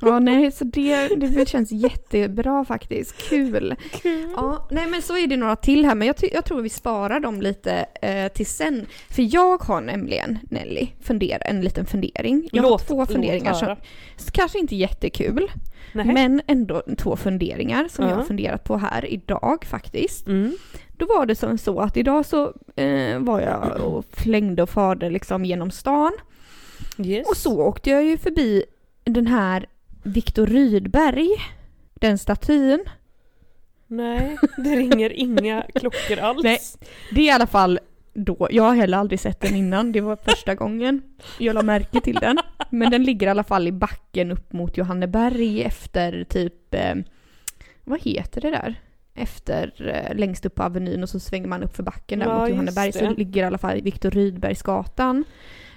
Ja, nej, så det, det känns jättebra faktiskt. Kul. Kul. Ja, nej men så är det några till här, men jag, jag tror vi sparar dem lite eh, till sen. För jag har nämligen, Nelly, funder, en liten fundering. Jag Låt- har två funderingar som kanske inte jättekul, Nej. men ändå två funderingar som jag Ja. har funderat på här idag faktiskt. Mm. Då var det som så att idag så eh, var jag och flängde och farde liksom genom stan. Yes. Och så åkte jag ju förbi den här Viktor Rydberg, den statyn. Nej, det ringer inga klockor alls. Nej. Det är i alla fall då, jag har heller aldrig sett den innan, det var första gången jag la märke till den. Men den ligger i alla fall i backen upp mot Johanneberg efter typ, eh, vad heter det där? Efter, eh, längst upp på Avenyn och så svänger man upp för backen där Ja, mot Johanneberg så ligger i alla fall Viktor Rydbergsgatan.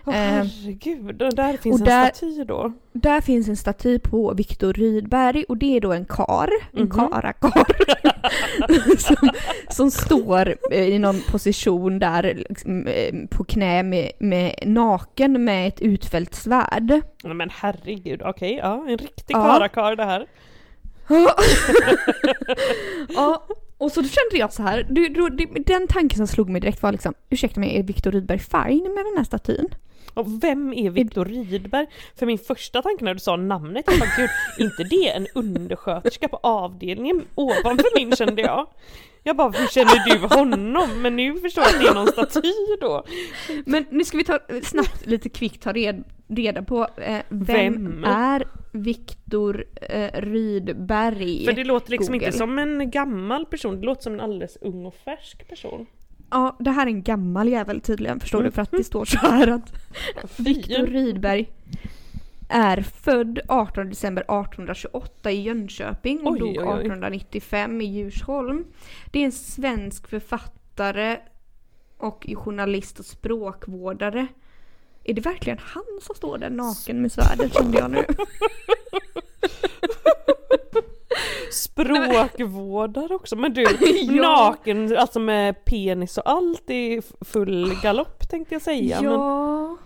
Eh, herregud, och där finns och en där- staty då. Där finns en staty på Viktor Rydberg och det är då en kar, en Mhm. karakar, som, som står eh, i någon position där liksom, eh, på knä med, med naken med ett utfällt svärd. Men herregud, okej, ja, en riktig Ja. karakar det här. ja, och så då kände jag så här, du, du, den tanken som slog mig direkt var liksom, ursäkta mig, är Viktor Rydberg fine med den här statyn? Och vem är Viktor Rydberg? För min första tanke när du sa namnet, jag bara gud, inte det en undersköterska på avdelningen ovanför min kände jag. Jag bara, hur känner du honom? Men nu förstår jag att det är någon staty då. Men nu ska vi ta snabbt lite kvickt ta red, reda på eh, vem, Vem? är Viktor eh, Rydberg? För det låter liksom Google. inte som en gammal person, det låter som en alldeles ung och färsk person. Ja, det här är en gammal jävel tydligen, förstår du? För att det står så här att Viktor Rydberg. Är född 18 december 1828 i Jönköping och Oj, dog oj, oj. 1895 i Djursholm. Det är en svensk författare och journalist och språkvårdare. Är det verkligen han som står där naken med svärdet kände jag nu? Språkvårdare också, men du, Ja. naken, alltså med penis och allt i full galopp tänkte jag säga. Ja.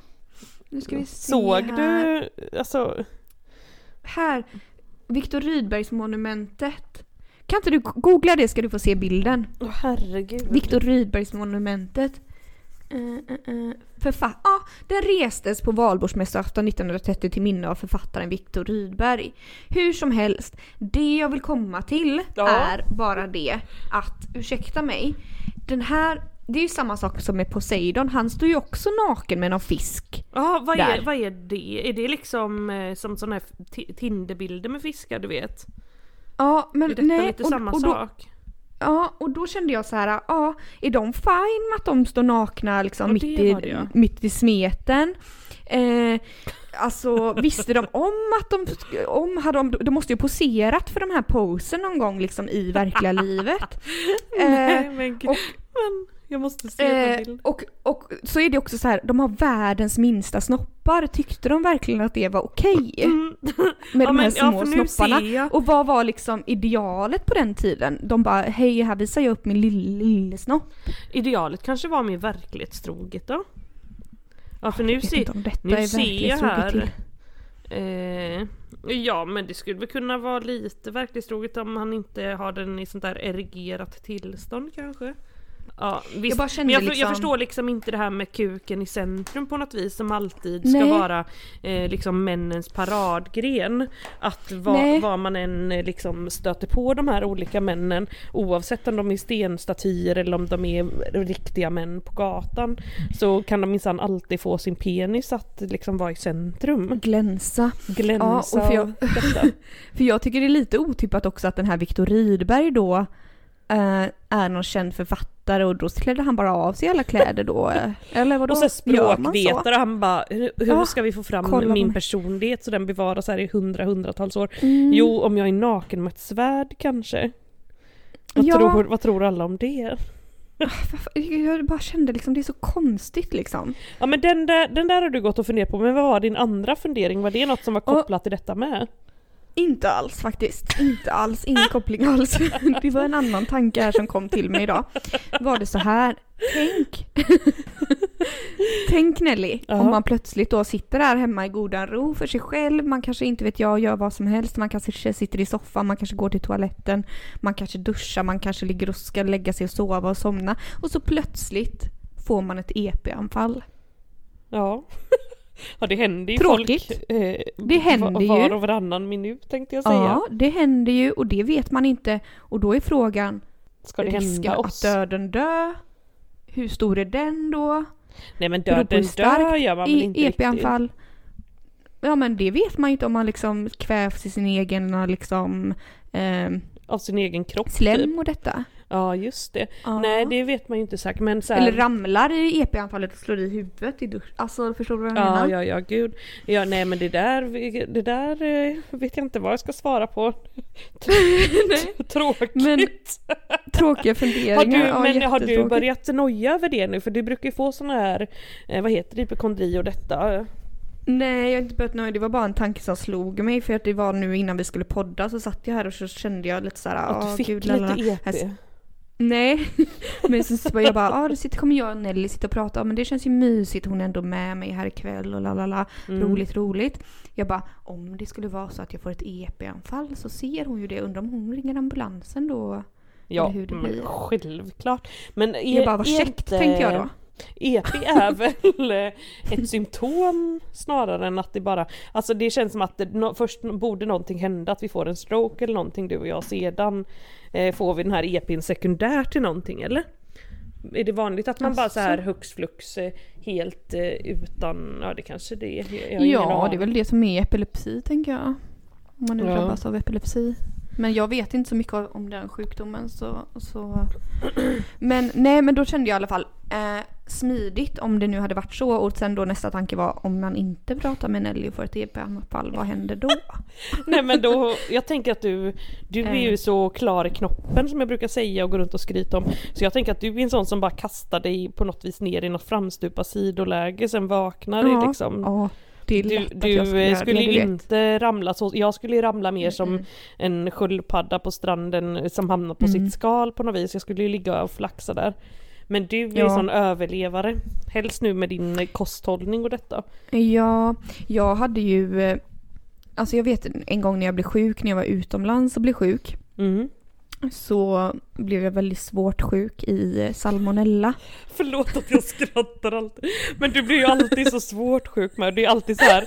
Nu ska vi se såg här. du, alltså, Här, Viktor Rydbergs monumentet. Kan inte du googla det ska du få se bilden. åh herregud. Viktor Rydbergs monumentet. Uh, uh, Förfa- ja, den restes på valborgsmässoafton 1930 till minne av författaren Viktor Rydberg. Hur som helst, det jag vill komma till Ja. är bara det att, ursäkta mig, den här, det är ju samma sak som med Poseidon, han står ju också naken med någon fisk. Ja, vad är, vad är det? Är det liksom eh, som sådana här ti- Tinderbilder med fiskar du vet? Ja, men Är nej, lite och- samma och då- sak? Ja, och då kände jag så här, ja, är de fine med att de står nakna liksom mitt, i, mitt i smeten? Eh, alltså visste de om att de, om hade de, de måste ju poserat för de här posen någon gång liksom i verkliga livet. Nej Eh, men gud. och- men jag måste se eh, bild. och, och så är det också så här, de har världens minsta snoppar. Tyckte de verkligen att det var okej? Mm. Med Ja, de här men- ja, små nu snopparna. Och vad var liksom idealet på den tiden? De bara, hej här visar jag upp min lille, lille snopp. Idealet kanske var mer verklighetstroget då? Ja för nu, inte om detta nu ser jag här eh, Ja men det skulle väl kunna vara lite verklighetstroget om han inte har den i sånt där erigerat tillstånd kanske? Ja visst, bara kände men jag, för- jag liksom- förstår liksom inte det här med kuken i centrum på något vis som alltid ska Nej. vara eh, liksom männens paradgren. Att vad, man än eh, liksom stöter på de här olika männen oavsett om de är stenstatyer eller om de är riktiga män på gatan så kan de minsann alltid få sin penis att liksom vara i centrum. Glänsa. Glänsa Ja, och för jag-. För jag tycker det är lite otippat också att den här Viktor Rydberg då eh, är någon känd författare och då klädde han bara av sig alla kläder då. Eller vadå? Och så man så? språkvetare, han bara hur, hur Ja, ska vi få fram min personlighet så den bevaras här i hundra hundratals år? Mm. Jo, om jag är naken med ett svärd kanske? Vad, Ja. tror, vad tror alla om det? Jag bara kände liksom det är så konstigt liksom. Ja men den där, den där har du gått och funderat på, men vad var din andra fundering? Var det något som var kopplat till detta med? Inte alls faktiskt. Inte alls. Ingen koppling alls. Det var en annan tanke här som kom till mig idag. Var det så här. Tänk. Tänk Nelly. Ja. Om man plötsligt då sitter där hemma i godan ro för sig själv. Man kanske inte vet jag gör vad som helst. Man kanske sitter i soffan. Man kanske går till toaletten. Man kanske duschar. Man kanske ligger och ska lägga sig och sova och somna. Och så plötsligt får man ett EP-anfall. Ja. Ja det händer ju Tråkigt. folk eh, Det händer ju. var och varannan minut tänkte jag säga. Ja, det händer ju och det vet man inte. Och då är frågan Ska det hända att oss? döden dö? Hur stor är den då? Nej men döden dör gör man väl inte riktigt? EP-anfall? Ja men det vet man ju inte om man liksom kvävs i sin egen liksom, eh, Av sin egen kropp typ. slem och detta. Ja just det. Ja. Nej det vet man ju inte säkert men så här, Eller ramlar i EP-anfallet och slår i huvudet i dusch. Alltså förstår du vad jag Ja, menar? ja, ja, gud. Ja, nej men det där, det där eh, vet jag inte vad jag ska svara på. Tråkigt. Men Tråkiga funderingar. har du, ja, men har du börjat noja över det nu? För du brukar ju få såna här, eh, vad heter det, hypokondri och detta. Nej jag har inte börjat nöja, det var bara en tanke som slog mig för att det var nu innan vi skulle podda så satt jag här och så kände jag lite såhär, Att "Åh, du fick gud, lite lalala." EP. Här- Nej, men så, så jag bara, ja då sitter, kommer jag och Nelly sitta och prata, men det känns ju mysigt, hon är ändå med mig här ikväll och lalala, Mm. roligt roligt. Jag bara, om det skulle vara så att jag får ett EP-anfall så ser hon ju det, undrar om hon ringer ambulansen då? Ja, hur det blir. självklart. Men är, Jag bara, vad käckt tänkte jag då. EP är väl eh, ett symptom snarare än att det bara, alltså det känns som att det, nå- först borde någonting hända, att vi får en stroke eller någonting du och jag, sedan eh, får vi den här EPn sekundärt till någonting eller? Är det vanligt att man bara så här Asså? hux flux eh, helt eh, utan, ja det kanske det är. Ja, det är väl det som är epilepsi tänker jag. Om man nu Ja. drabbas av epilepsi. Men jag vet inte så mycket om den sjukdomen så... så. Men nej men då kände jag i alla fall eh, smidigt om det nu hade varit så och sen då nästa tanke var om man inte pratar med Nelly och får ett EP-anfall, vad händer då? Nej men då, jag tänker att du, du är ju Eh. så klar i knoppen som jag brukar säga och går runt och skryta om. Så jag tänker att du är en sån som bara kastar dig på något vis ner i något framstupa sidoläge, sen vaknar Ja. liksom. Ja, det är Du, lätt att du jag skulle skulle det, du inte ramla så, jag skulle ramla mer som Mm. en sköldpadda på stranden som hamnar på Mm. sitt skal på något vis. Jag skulle ju ligga och flaxa där. Men du är ju Ja. sån överlevare. Helst nu med din eh, kosthållning och detta. Ja, jag hade ju... eh, Alltså jag vet en gång när jag blev sjuk, när jag var utomlands och blev sjuk. Mm. Så blev jag väldigt svårt sjuk i salmonella. Förlåt att jag skrattar alltid. Men du blir ju alltid så svårt sjuk med. Det är alltid så här.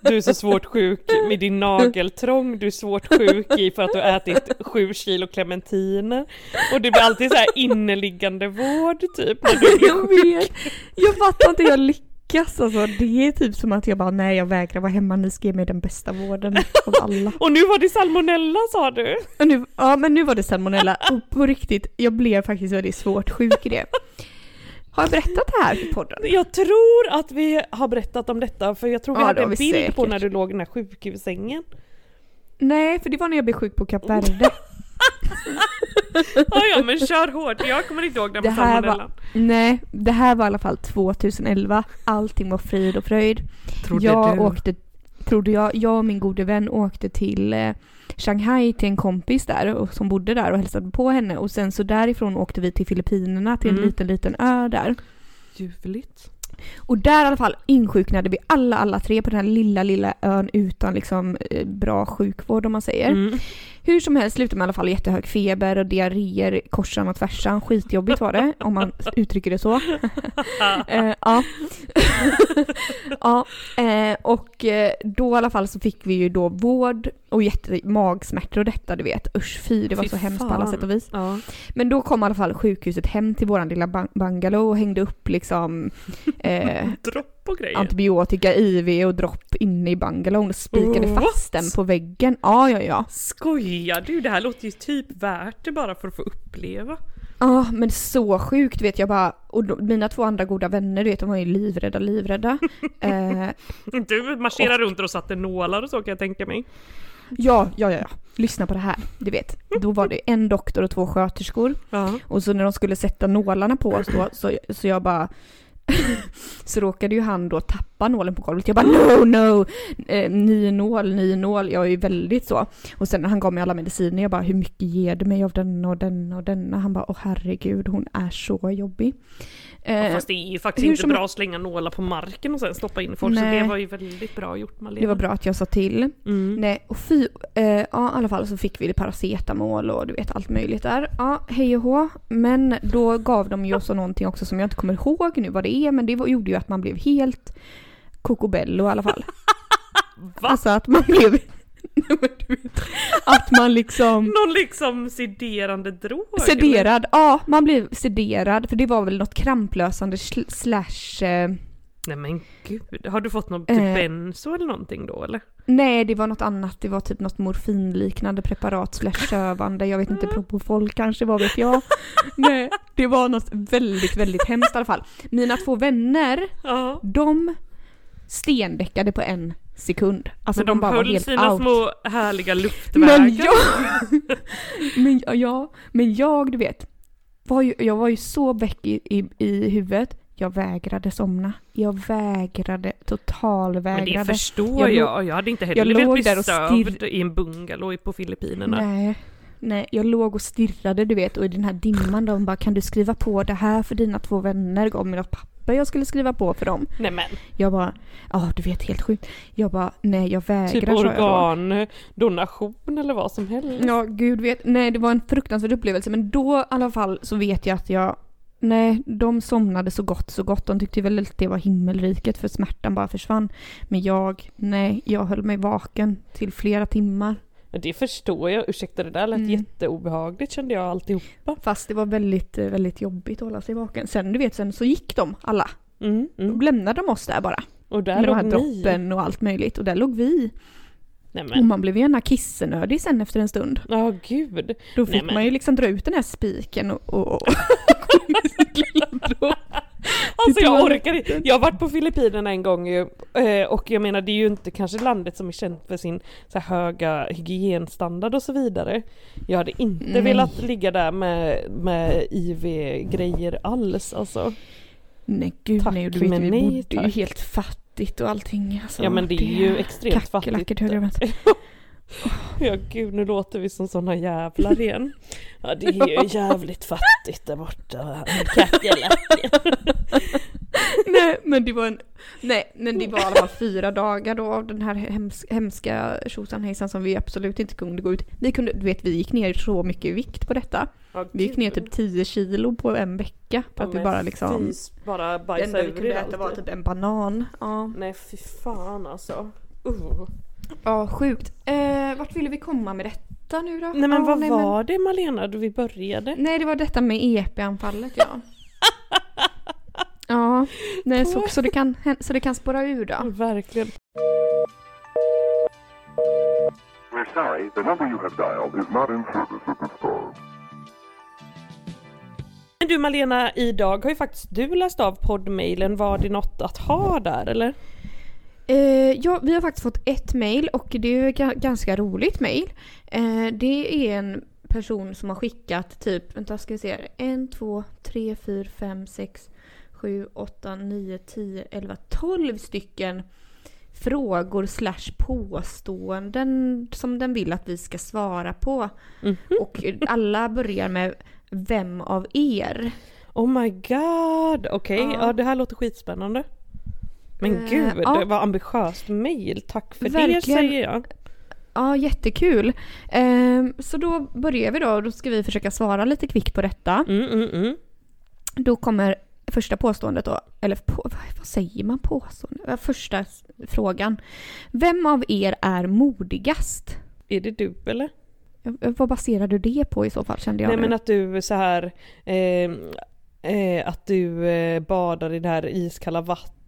Du är så svårt sjuk med din nageltrång. Du är svårt sjuk i för att du har ätit sju kilo clementiner. Och det blir alltid så här inneliggande vård typ. När du blir Jag vet. Jag fattar inte hur jag lyckas alltså. Det är typ som att jag bara nej jag vägrar vara hemma, ni ska ge mig den bästa vården av alla. Och nu var det salmonella sa du? Nu, ja men nu var det salmonella och på riktigt, jag blev faktiskt väldigt svårt sjuk i det. Har jag berättat det här i podden? Jag tror att vi har berättat om detta för jag tror vi Ja, hade en bild på säkert. när du låg i den här sjukhussängen. Nej, för det var när jag blev sjuk på Kap Verde. Ja, ja men kör hårt, jag kommer inte ihåg den Det med här salmonella. var, nej, det här var i alla fall 2011. Allting var frid och fröjd. jag åkte, trodde jag, jag och min gode vän åkte till eh, Shanghai till en kompis där och, som bodde där och hälsade på henne och sen så därifrån åkte vi till Filippinerna till en Mm. liten liten ö där. Ljuvligt. Och där i alla fall insjuknade vi alla, alla tre på den här lilla, lilla ön utan liksom eh, bra sjukvård om man säger. Mm. Hur som helst slutade med i alla fall jättehög feber och diarréer korsan och tvärsan. Skitjobbigt var det, om man uttrycker det så. eh, ja. ja eh, och eh, då i alla fall så fick vi ju då vård och jätte magsmärtor och detta du vet. Usch fy, det var Fy så hemskt på alla sätt och vis. Ja. Men då kom i alla fall sjukhuset hem till våran lilla bang- bungalow och hängde upp liksom eh, Dropp och grejer. antibiotika, IV och dropp inne i bungalown och spikade What? fast den på väggen. Ja, ja, ja. Skojar du? Det här låter ju typ värt det bara för att få uppleva. Ja, men så sjukt vet jag bara. Och då, mina två andra goda vänner, du vet, de var ju livrädda, livrädda. eh, Du marscherar runt och satte nålar och så kan jag tänka mig. Ja, ja, ja. Lyssna på det här. Du vet, då var det en doktor och två sköterskor. Ja. Och så när de skulle sätta nålarna på oss då, så, så jag bara... så råkade ju han då tappa nålen på golvet. Jag bara no, no! Eh, ny nål, ny nål. Jag är ju väldigt så. Och sen när han gav mig alla mediciner, jag bara hur mycket ger du mig av denna och denna och denna? Han bara åh herregud, hon är så jobbig. Eh, Fast det är ju faktiskt inte som- bra att slänga nålar på marken och sen stoppa in folk. Så Nej. det var ju väldigt bra gjort Malena. det var bra att jag sa till. Mm. Nej, och fy, eh, ja i alla fall så fick vi det paracetamol och du vet allt möjligt där. Ja, hej och hå. Men då gav de ju oss någonting också som jag inte kommer ihåg nu vad det är, men det var, gjorde ju att man blev helt kokobello i alla fall. Va? Alltså att man blev... Att man liksom... Någon liksom sederande drog? eller? Sederad, ja man blev sederad för det var väl något kramplösande sl- slash... Eh, Nej men gud, har du fått något Eh. typ benzo eller någonting då eller? Nej, det var något annat. Det var typ något morfinliknande preparat slash sövande. Jag vet inte, propofol kanske, vad vet jag. Nej, det var något väldigt, väldigt hemskt i alla fall. Mina två vänner, Ja. de stendäckade på en sekund. Alltså Men de, var höll sina out. små härliga luftvägar. Men jag, men, ja, men jag, du vet, var ju, jag var ju så väck i, i, i huvudet. Jag vägrade somna. Jag vägrade, Men totalvägrade. det förstår Jag jag. Jag, hade inte jag heller velat låg bli där och sövd stirr- i en bungalow på Filippinerna. Nej, nej, jag låg och stirrade du vet och i den här dimman de bara kan du skriva på det här för dina två vänner? Gav mig något papper jag skulle skriva på för dem. Nej men, Jag bara, ja du vet helt sjukt. Jag bara, nej jag vägrar typ organdonation eller vad som helst. Ja, gud vet. Nej, det var en fruktansvärd upplevelse. Men då i alla fall så vet jag att jag... Nej, de somnade så gott, så gott. De tyckte väl att det var himmelriket för smärtan bara försvann. Men jag, nej, jag höll mig vaken till flera timmar. Det förstår jag. Ursäkta, det där lät Mm. jätteobehagligt kände jag alltihopa. Fast det var väldigt, eh, väldigt jobbigt att hålla sig vaken. Sen du vet, sen så gick de alla. Mm, Då mm. lämnade de oss där bara. Och där Med de låg här ni. droppen och allt möjligt. Och där låg vi. Nej Och man blev ju gärna kissenödig sen efter en stund. ja gud. Då fick Nej, men- man ju liksom dra ut den här spiken och... och, och Alltså jag toaletten. orkar inte. Jag har varit på Filippinerna en gång ju, eh, och jag menar det är ju inte kanske landet som är känt för sin så höga hygienstandard och så vidare. Jag hade inte Nej. velat ligga där med, med IV-grejer alls alltså. Nej gud Tack, nej, du vet men vi nej, bodde ju tack. helt fattigt och allting. Alltså, Ja men det är ju extremt fattigt. höll jag med. Ja gud nu låter vi som såna jävlar igen. Ja det är ju jävligt fattigt där borta. Kackerlackor. Nej men det var en, nej men det var i alla fall fyra dagar då av den här hems, hemska tjosan som vi absolut inte kunde gå ut. Vi kunde, du vet vi gick ner så mycket i vikt på detta. Ja, Vi gick ner typ 10 kilo på en vecka. För Ja, att vi bara liksom... fys, bara Det enda vi kunde äta var typ en banan. Ja, Nej fy fan alltså. Uh. ja sjukt. Eh, vart ville vi komma med detta nu då? Nej men ja, vad nej, var det Malena då vi började? Nej det var detta med EP-anfallet ja. ja, nej, så, så, det kan, så det kan spåra ur då. Verkligen. We're sorry, the number you have dialed is not in service at this time. Men du Malena, idag har ju faktiskt du läst av poddmailen. Var det något att ha där eller? Eh, ja, vi har faktiskt fått ett mail och det är ett ga- ganska roligt mail. Eh, det är en person som har skickat typ, vänta ska vi se här, 1, 2, 3, 4, 5, 6, 7, 8, 9, 10, 11, 12 stycken frågor slash påståenden som den vill att vi ska svara på. Mhm. Och alla börjar med Vem av er? Oh my god, okej, Ja. ja. det här låter skitspännande. Men Eh, gud, ja. det var ambitiöst mail. Tack för det Verkligen. säger jag. Ja, jättekul. Ehm, så då börjar vi då. Då ska vi försöka svara lite kvickt på detta. Mm, mm, mm. Då kommer första påståendet då. Eller på, vad, vad säger man påstående? Ja, Första frågan. Vem av er är modigast? Är det du eller? Ja, Vad baserar du det på i så fall kände jag Nej nu? men att du så här eh, eh, att du eh, badar i det här iskalla vattnet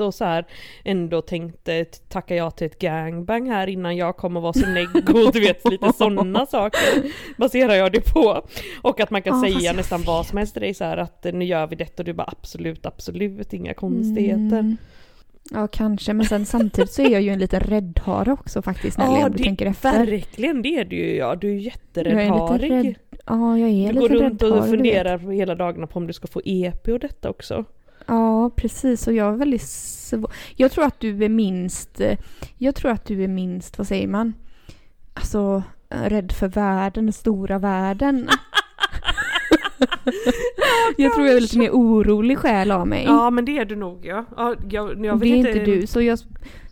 och så här ändå tänkte tacka ja till ett gangbang här innan jag kom och var så neggo, du vet lite sådana saker baserar jag det på. Och att man kan Ja, säga jag nästan vad som helst till dig så här att nu gör vi detta och du bara absolut, absolut, inga konstigheter. Mm. Ja, kanske. Men sen samtidigt så är jag ju en liten räddhare också faktiskt Nelly, om du tänker efter. verkligen det är du ju ja, du är Jag är jätteräddharig. rädd. Ja, jag är Du lite går runt och du funderar hela dagarna på om du ska få EP och detta också. Ja, precis. Och jag är väldigt svår. Jag tror att du är minst... eh, Jag tror att du är minst, vad säger man? Alltså, eh, rädd för världen, den stora världen. jag tror jag är lite mer orolig själ av mig. Ja men det är du nog ja. ja jag, jag det är inte du. Så, jag,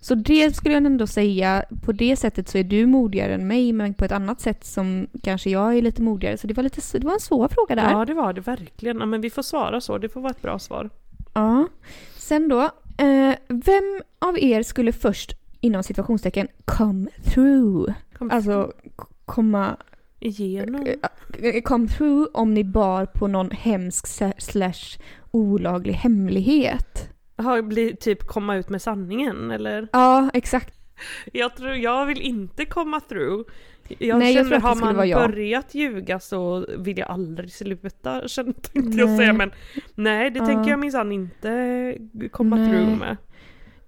så det skulle jag ändå säga, på det sättet så är du modigare än mig, men på ett annat sätt som kanske jag är lite modigare. Så det var, lite, det var en svår fråga där. Ja det var det verkligen. Ja, men vi får svara så, det får vara ett bra svar. Ja. Sen då, eh, vem av er skulle först inom situationstecken come through? Kom Alltså komma igenom. eh, come through om ni bar på någon hemsk slash olaglig hemlighet. Har bli, typ komma ut med sanningen eller? Ja, exakt. Jag tror, jag vill inte komma through. Jag Nej, jag känner, tror att det har man jag. börjat ljuga så vill jag aldrig sluta, känner tänkte jag Nej. säga. Men nej, det Ja. tänker jag minsann inte komma Nej. through med.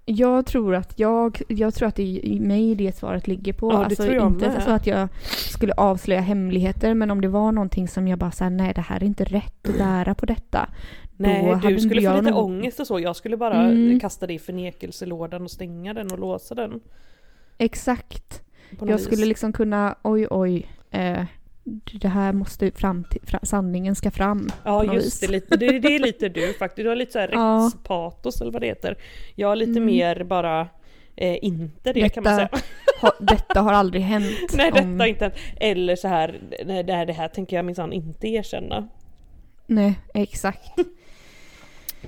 Jag tror att jag, jag tror att det är mig det svaret ligger på. Ja, det alltså jag inte med. så att jag skulle avslöja hemligheter men om det var någonting som jag bara såhär, nej det här är inte rätt att bära på detta. Nej, du skulle få jag lite nog- ångest och så. Jag skulle bara Mm. kasta dig i förnekelselådan och stänga den och låsa den. Exakt. Jag vis. skulle liksom kunna, oj oj, eh, det här måste fram till, fra, sanningen ska fram. Ja just vis. det, lite, det, det är lite du faktiskt. Du har lite så här Ja. rättspatos eller vad det heter. Jag har lite Mm. mer bara eh, inte det kan man Detta- säga. Ha, detta har aldrig hänt. Nej detta om- inte. Eller så här, nej det här, det här tänker jag minsann inte erkänna. Nej, exakt.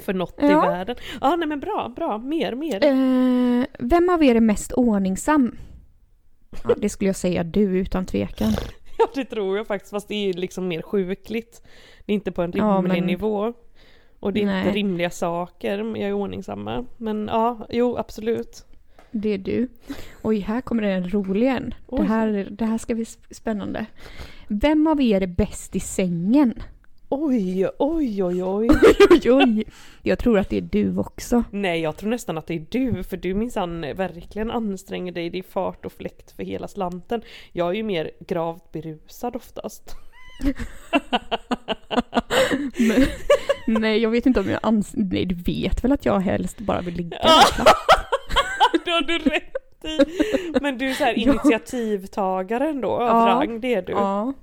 För något i Ja. världen. Ja nej men bra, bra, mer, mer. Eh, vem av er är mest ordningsam? Det skulle jag säga du utan tvekan. Ja det tror jag faktiskt, fast det är liksom mer sjukligt. Det är inte på en rimlig Ja, men- nivå. Och det är Nej. inte rimliga saker, jag är ordningsamma. Men ja, jo absolut. Det är du. Oj, här kommer det en rolig en. Det här, det här ska bli sp- spännande. Vem av er är bäst i sängen? Oj, oj, oj, oj. oj, oj. Jag tror att det är du också. Nej, jag tror nästan att det är du, för du minsann verkligen anstränger dig, det är fart och fläkt för hela slanten. Jag är ju mer gravt berusad oftast. Men, nej, jag vet inte om jag ans... Nej, du vet väl att jag helst bara vill ligga det har du rätt i! Men du är så här Ja. initiativtagare ändå, av Ja. rang, det är du. Ja.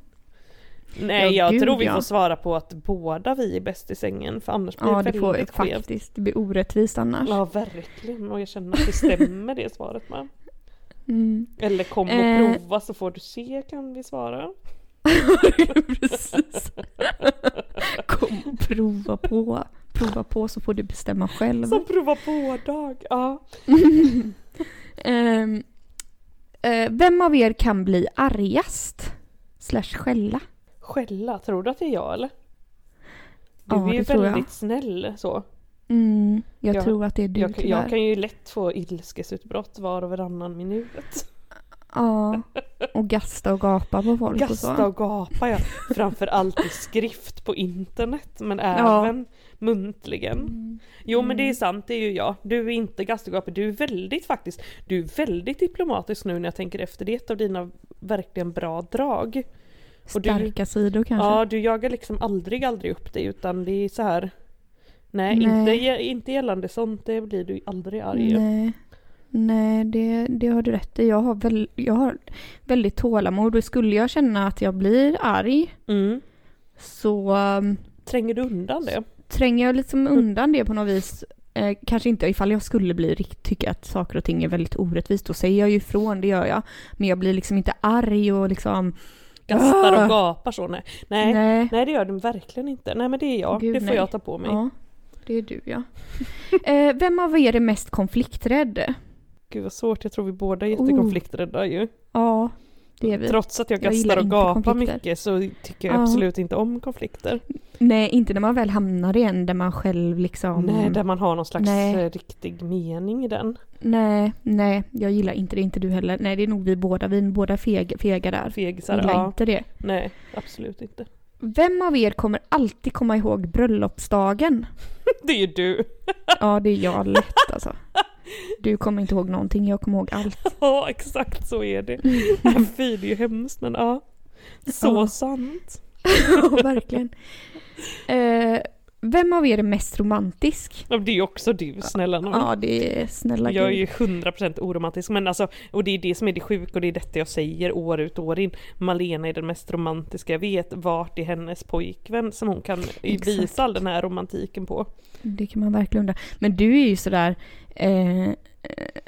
Nej, Ja, jag gud, tror vi ja. får svara på att båda vi är bäst i sängen, för annars blir Ja, det det får vi väldigt skevt. faktiskt. Det blir orättvist annars. Ja, verkligen. Och jag känner att det stämmer det svaret med. Mm. Eller kom och Eh. prova så får du se kan vi svara. Precis. Kom och prova på. Prova på så får du bestämma själv. Som prova på-dag. Ja. Ehm, eh, vem av er kan bli argast? Slash skälla? Skälla, tror du att det är jag eller? Du Ja, är ju tror jag. väldigt snäll så. Mm, jag Jag- tror att det är du Jag, tyvärr. jag kan ju lätt få ilskesutbrott var och varannan minut. Ja, och gasta och gapa på folk och Gasta så. och gapa ja. Framförallt i skrift på internet men Ja. även muntligen. Jo men det är sant, det är ju jag. Du är inte gasta och gapa, du är väldigt faktiskt, du är väldigt diplomatisk nu när jag tänker efter. Det är ett av dina verkligen bra drag. Och du- Starka sidor kanske? Ja, du jagar liksom aldrig, aldrig upp dig utan det är så här. Nej, Nej. Inte, inte gällande sånt, det blir du aldrig arg. Nej, Nej det, det har du rätt i. Jag har, väl, jag har väldigt tålamod och skulle jag känna att jag blir arg Mm. så um, Tränger du undan det? tränger jag liksom undan det på något vis. Eh, kanske inte ifall jag skulle bli riktigt tycka att saker och ting är väldigt orättvist. Då säger jag ju ifrån, det gör jag. Men jag blir liksom inte arg och liksom... Gastar Ah! och gapar så? Nej. Nej, Nej. nej det gör du verkligen inte. Nej men det är jag, Gud, det får nej. jag ta på mig. Ja, det är du ja. eh, vem av er är mest konflikträdd? Gud vad svårt, jag tror vi båda är Oh. jättekonflikträdda ju. Ja, det är vi. Trots att jag gastar och gapar mycket så tycker jag Ja. absolut inte om konflikter. Nej, inte när man väl hamnar i en där man själv liksom... Nej, där man har någon slags Nej. eh, riktig mening i den. nej, nej, jag gillar inte det, inte du heller. Nej, det är nog vi båda, vi är båda feg, fega där. Fegisar, gillar ja. inte det. Nej, absolut inte. Vem av er kommer alltid komma ihåg bröllopsdagen? Det är ju du. Ja, det är jag lätt alltså. Du kommer inte ihåg någonting, jag kommer ihåg allt. Ja, exakt så är det. Fy, det är ju hemskt men ja. Så Ja. sant. Ja, verkligen. Eh, vem av er är mest romantisk? Ja, Det är ju också du, snälla nån. Ja, det är snälla Jag är ju 100% oromantisk men alltså, och det är det som är det sjuka och det är detta jag säger år ut och år in. Malena är den mest romantiska jag vet, vart är hennes pojkvän som hon kan Exakt. visa all den här romantiken på? Det kan man verkligen undra. Men du är ju sådär, eh,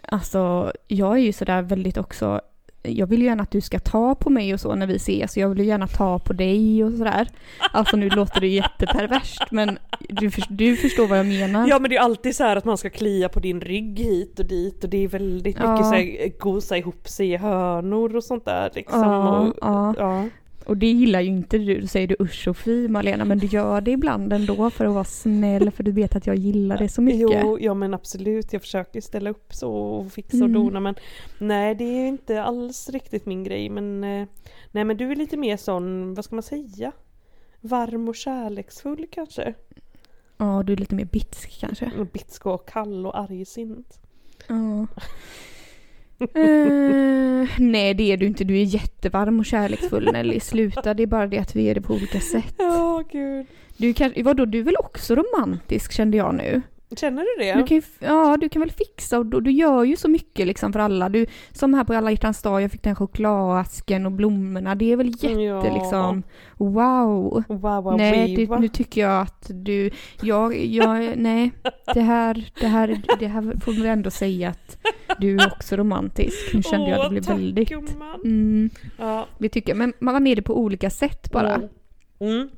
alltså jag är ju sådär väldigt också, jag vill ju gärna att du ska ta på mig och så när vi ses, jag vill ju gärna ta på dig och sådär. Alltså nu låter det jätteperverst men du, du förstår vad jag menar. Ja men det är alltid så här att man ska klia på din rygg hit och dit och det är väldigt Ja. mycket så här, gosa ihop sig i hörnor och sånt där liksom. Ja, och, ja. ja. Och det gillar ju inte du, då säger du usch och fy Malena, men du gör det ibland ändå för att vara snäll för du vet att jag gillar det så mycket. Jo, ja men absolut, jag försöker ställa upp så och fixa och Mm. dona men nej det är inte alls riktigt min grej men eh, nej men du är lite mer sån, vad ska man säga? Varm och kärleksfull kanske? Ja, du är lite mer bitsk kanske. Bitsk och kall och argsint. Ja. Eh, nej det är du inte, du är jättevarm och kärleksfull Nelly. Sluta, det är bara det att vi är det på olika sätt. Ja gud. Du vadå, du är väl också romantisk kände jag nu? Känner du det? Du kan ju, ja, du kan väl fixa och du, du gör ju så mycket liksom för alla. Du, som här på alla hjärtans dag, jag fick den chokladasken och blommorna. Det är väl jätte Ja. liksom, wow. Wow, wow, nej, det, nu tycker jag att du, jag, jag, nej, det här, det här, det här får vi ändå säga att du är också romantisk. Nu kände jag att det blev tack, väldigt, gumman. mm, Ja. vi tycker, men man är det på olika sätt bara. Mm. Mm.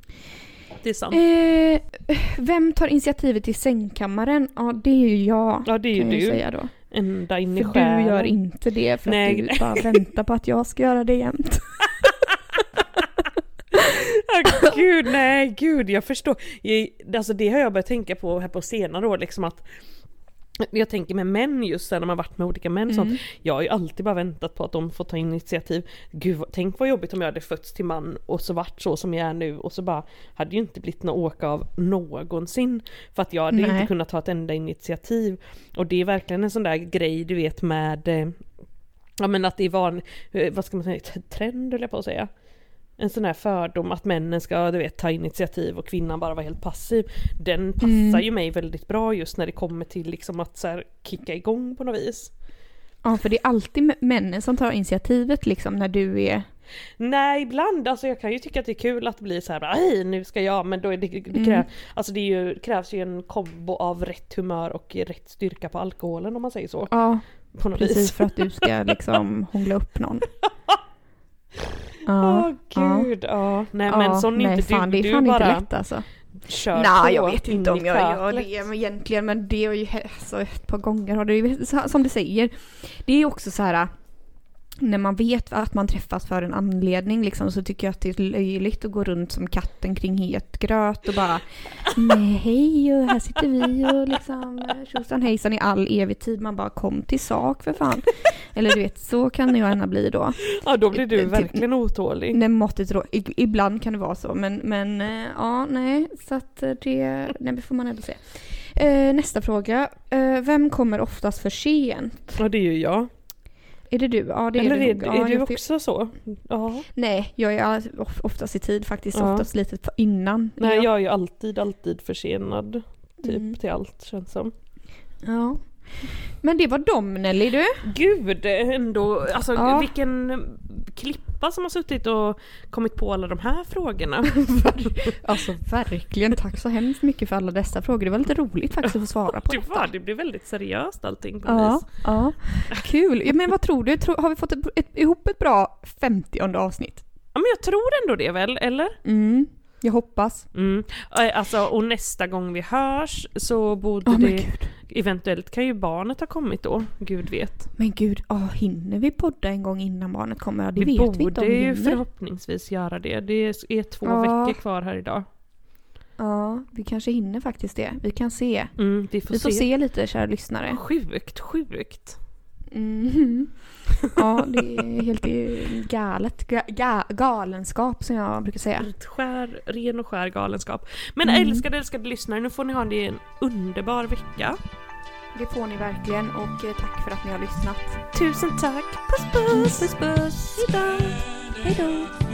Det är sant. Eh, vem tar initiativet till sängkammaren? Ja, det är ju jag. Ja det är ju du. säga då. Ända in i För själen. du gör inte det för Nej. att du bara väntar på att jag ska göra det jämt. Gud, nej, gud, jag förstår. Jag, alltså det har jag börjat tänka på här på senare år, liksom att jag tänker med män just sen när man varit med olika män Mm. sånt. Jag har ju alltid bara väntat på att de får ta initiativ. Gud, tänk vad jobbigt om jag hade fötts till man och så vart så som jag är nu och så bara hade ju inte blivit något åka av någonsin. För att jag hade Nej. inte kunnat ta ett enda initiativ. Och det är verkligen en sån där grej du vet med eh, Ja men att det var en, eh, vad ska man säga, trend höll jag på att säga. En sån här fördom att männen ska du vet, ta initiativ och kvinnan bara vara helt passiv. Den passar Mm. ju mig väldigt bra just när det kommer till liksom att så här, kicka igång på något vis. Ja, för det är alltid mä- männen som tar initiativet liksom när du är... Nej ibland, alltså jag kan ju tycka att det är kul att bli så här, hej nu ska jag, men då är det, det Mm. kräv, alltså det ju, krävs ju en kombo av rätt humör och rätt styrka på alkoholen om man säger så. Ja, På något precis vis. för att du ska liksom hångla upp någon. Åh Ja, ja. gud, ja. Nej Ja, men sån nej, inte fan, du, det är du fan inte bara lätt alltså. kör på Nej, jag vet in inte om jag gör det men egentligen, men det är ju alltså, ett par gånger har det ju, som du säger, det är ju också så här när man vet att man träffas för en anledning liksom, så tycker jag att det är löjligt att gå runt som katten kring het gröt och bara Nej hej och här sitter vi och liksom tjosan hejsan i all evig tid. Man bara kom till sak för fan. Eller du vet, så kan jag gärna bli då. Ja då blir du Typ- verkligen otålig. När måttet i- Ibland kan det vara så men, men eh, ja nej så att eh, det, nej, det får man ändå se. Eh, nästa fråga. Vem kommer oftast för sent? Ja det är ju jag. Är det du? Ja det Eller är är, du är, nog. Ja, du också så? Ja. Nej, jag är of- oftast i tid faktiskt. Ja. Oftast lite innan. Nej Ja. jag är ju alltid, alltid försenad. Typ Mm. till allt känns som. Ja. Men det var dem Nelly du. Gud ändå, alltså Ja. vilken klippa som har suttit och kommit på alla de här frågorna. Alltså verkligen, tack så hemskt mycket för alla dessa frågor. Det var lite roligt faktiskt att få svara på Det detta. var, det blev väldigt seriöst allting på Ja, vis. ja. Kul. Ja, men vad tror du? Har vi fått ett, ett, ihop ett bra 50 avsnitt? Ja men jag tror ändå det väl, eller? Mm, jag hoppas. Mm. Alltså och nästa gång vi hörs så borde men det gud. Eventuellt kan ju barnet ha kommit då, gud vet. Men gud, oh, hinner vi podda en gång innan barnet kommer? Det vi vet borde vi inte om ju hinner. förhoppningsvis göra det. Det är två Ja. veckor kvar här idag. Ja, vi kanske hinner faktiskt det. Vi kan se. Mm, vi får, Vi får se. se lite kära lyssnare. Sjukt, sjukt. Mhm. Ja, det är helt galet. Ga, ga, galenskap som jag brukar säga. Skär, ren och skär galenskap. Men Mm. älskade, älskade lyssnare, nu får ni ha det en underbar vecka. Det får ni verkligen och eh, tack för att ni har lyssnat. Tusen tack, puss puss! Puss puss! Hejdå! Hej då!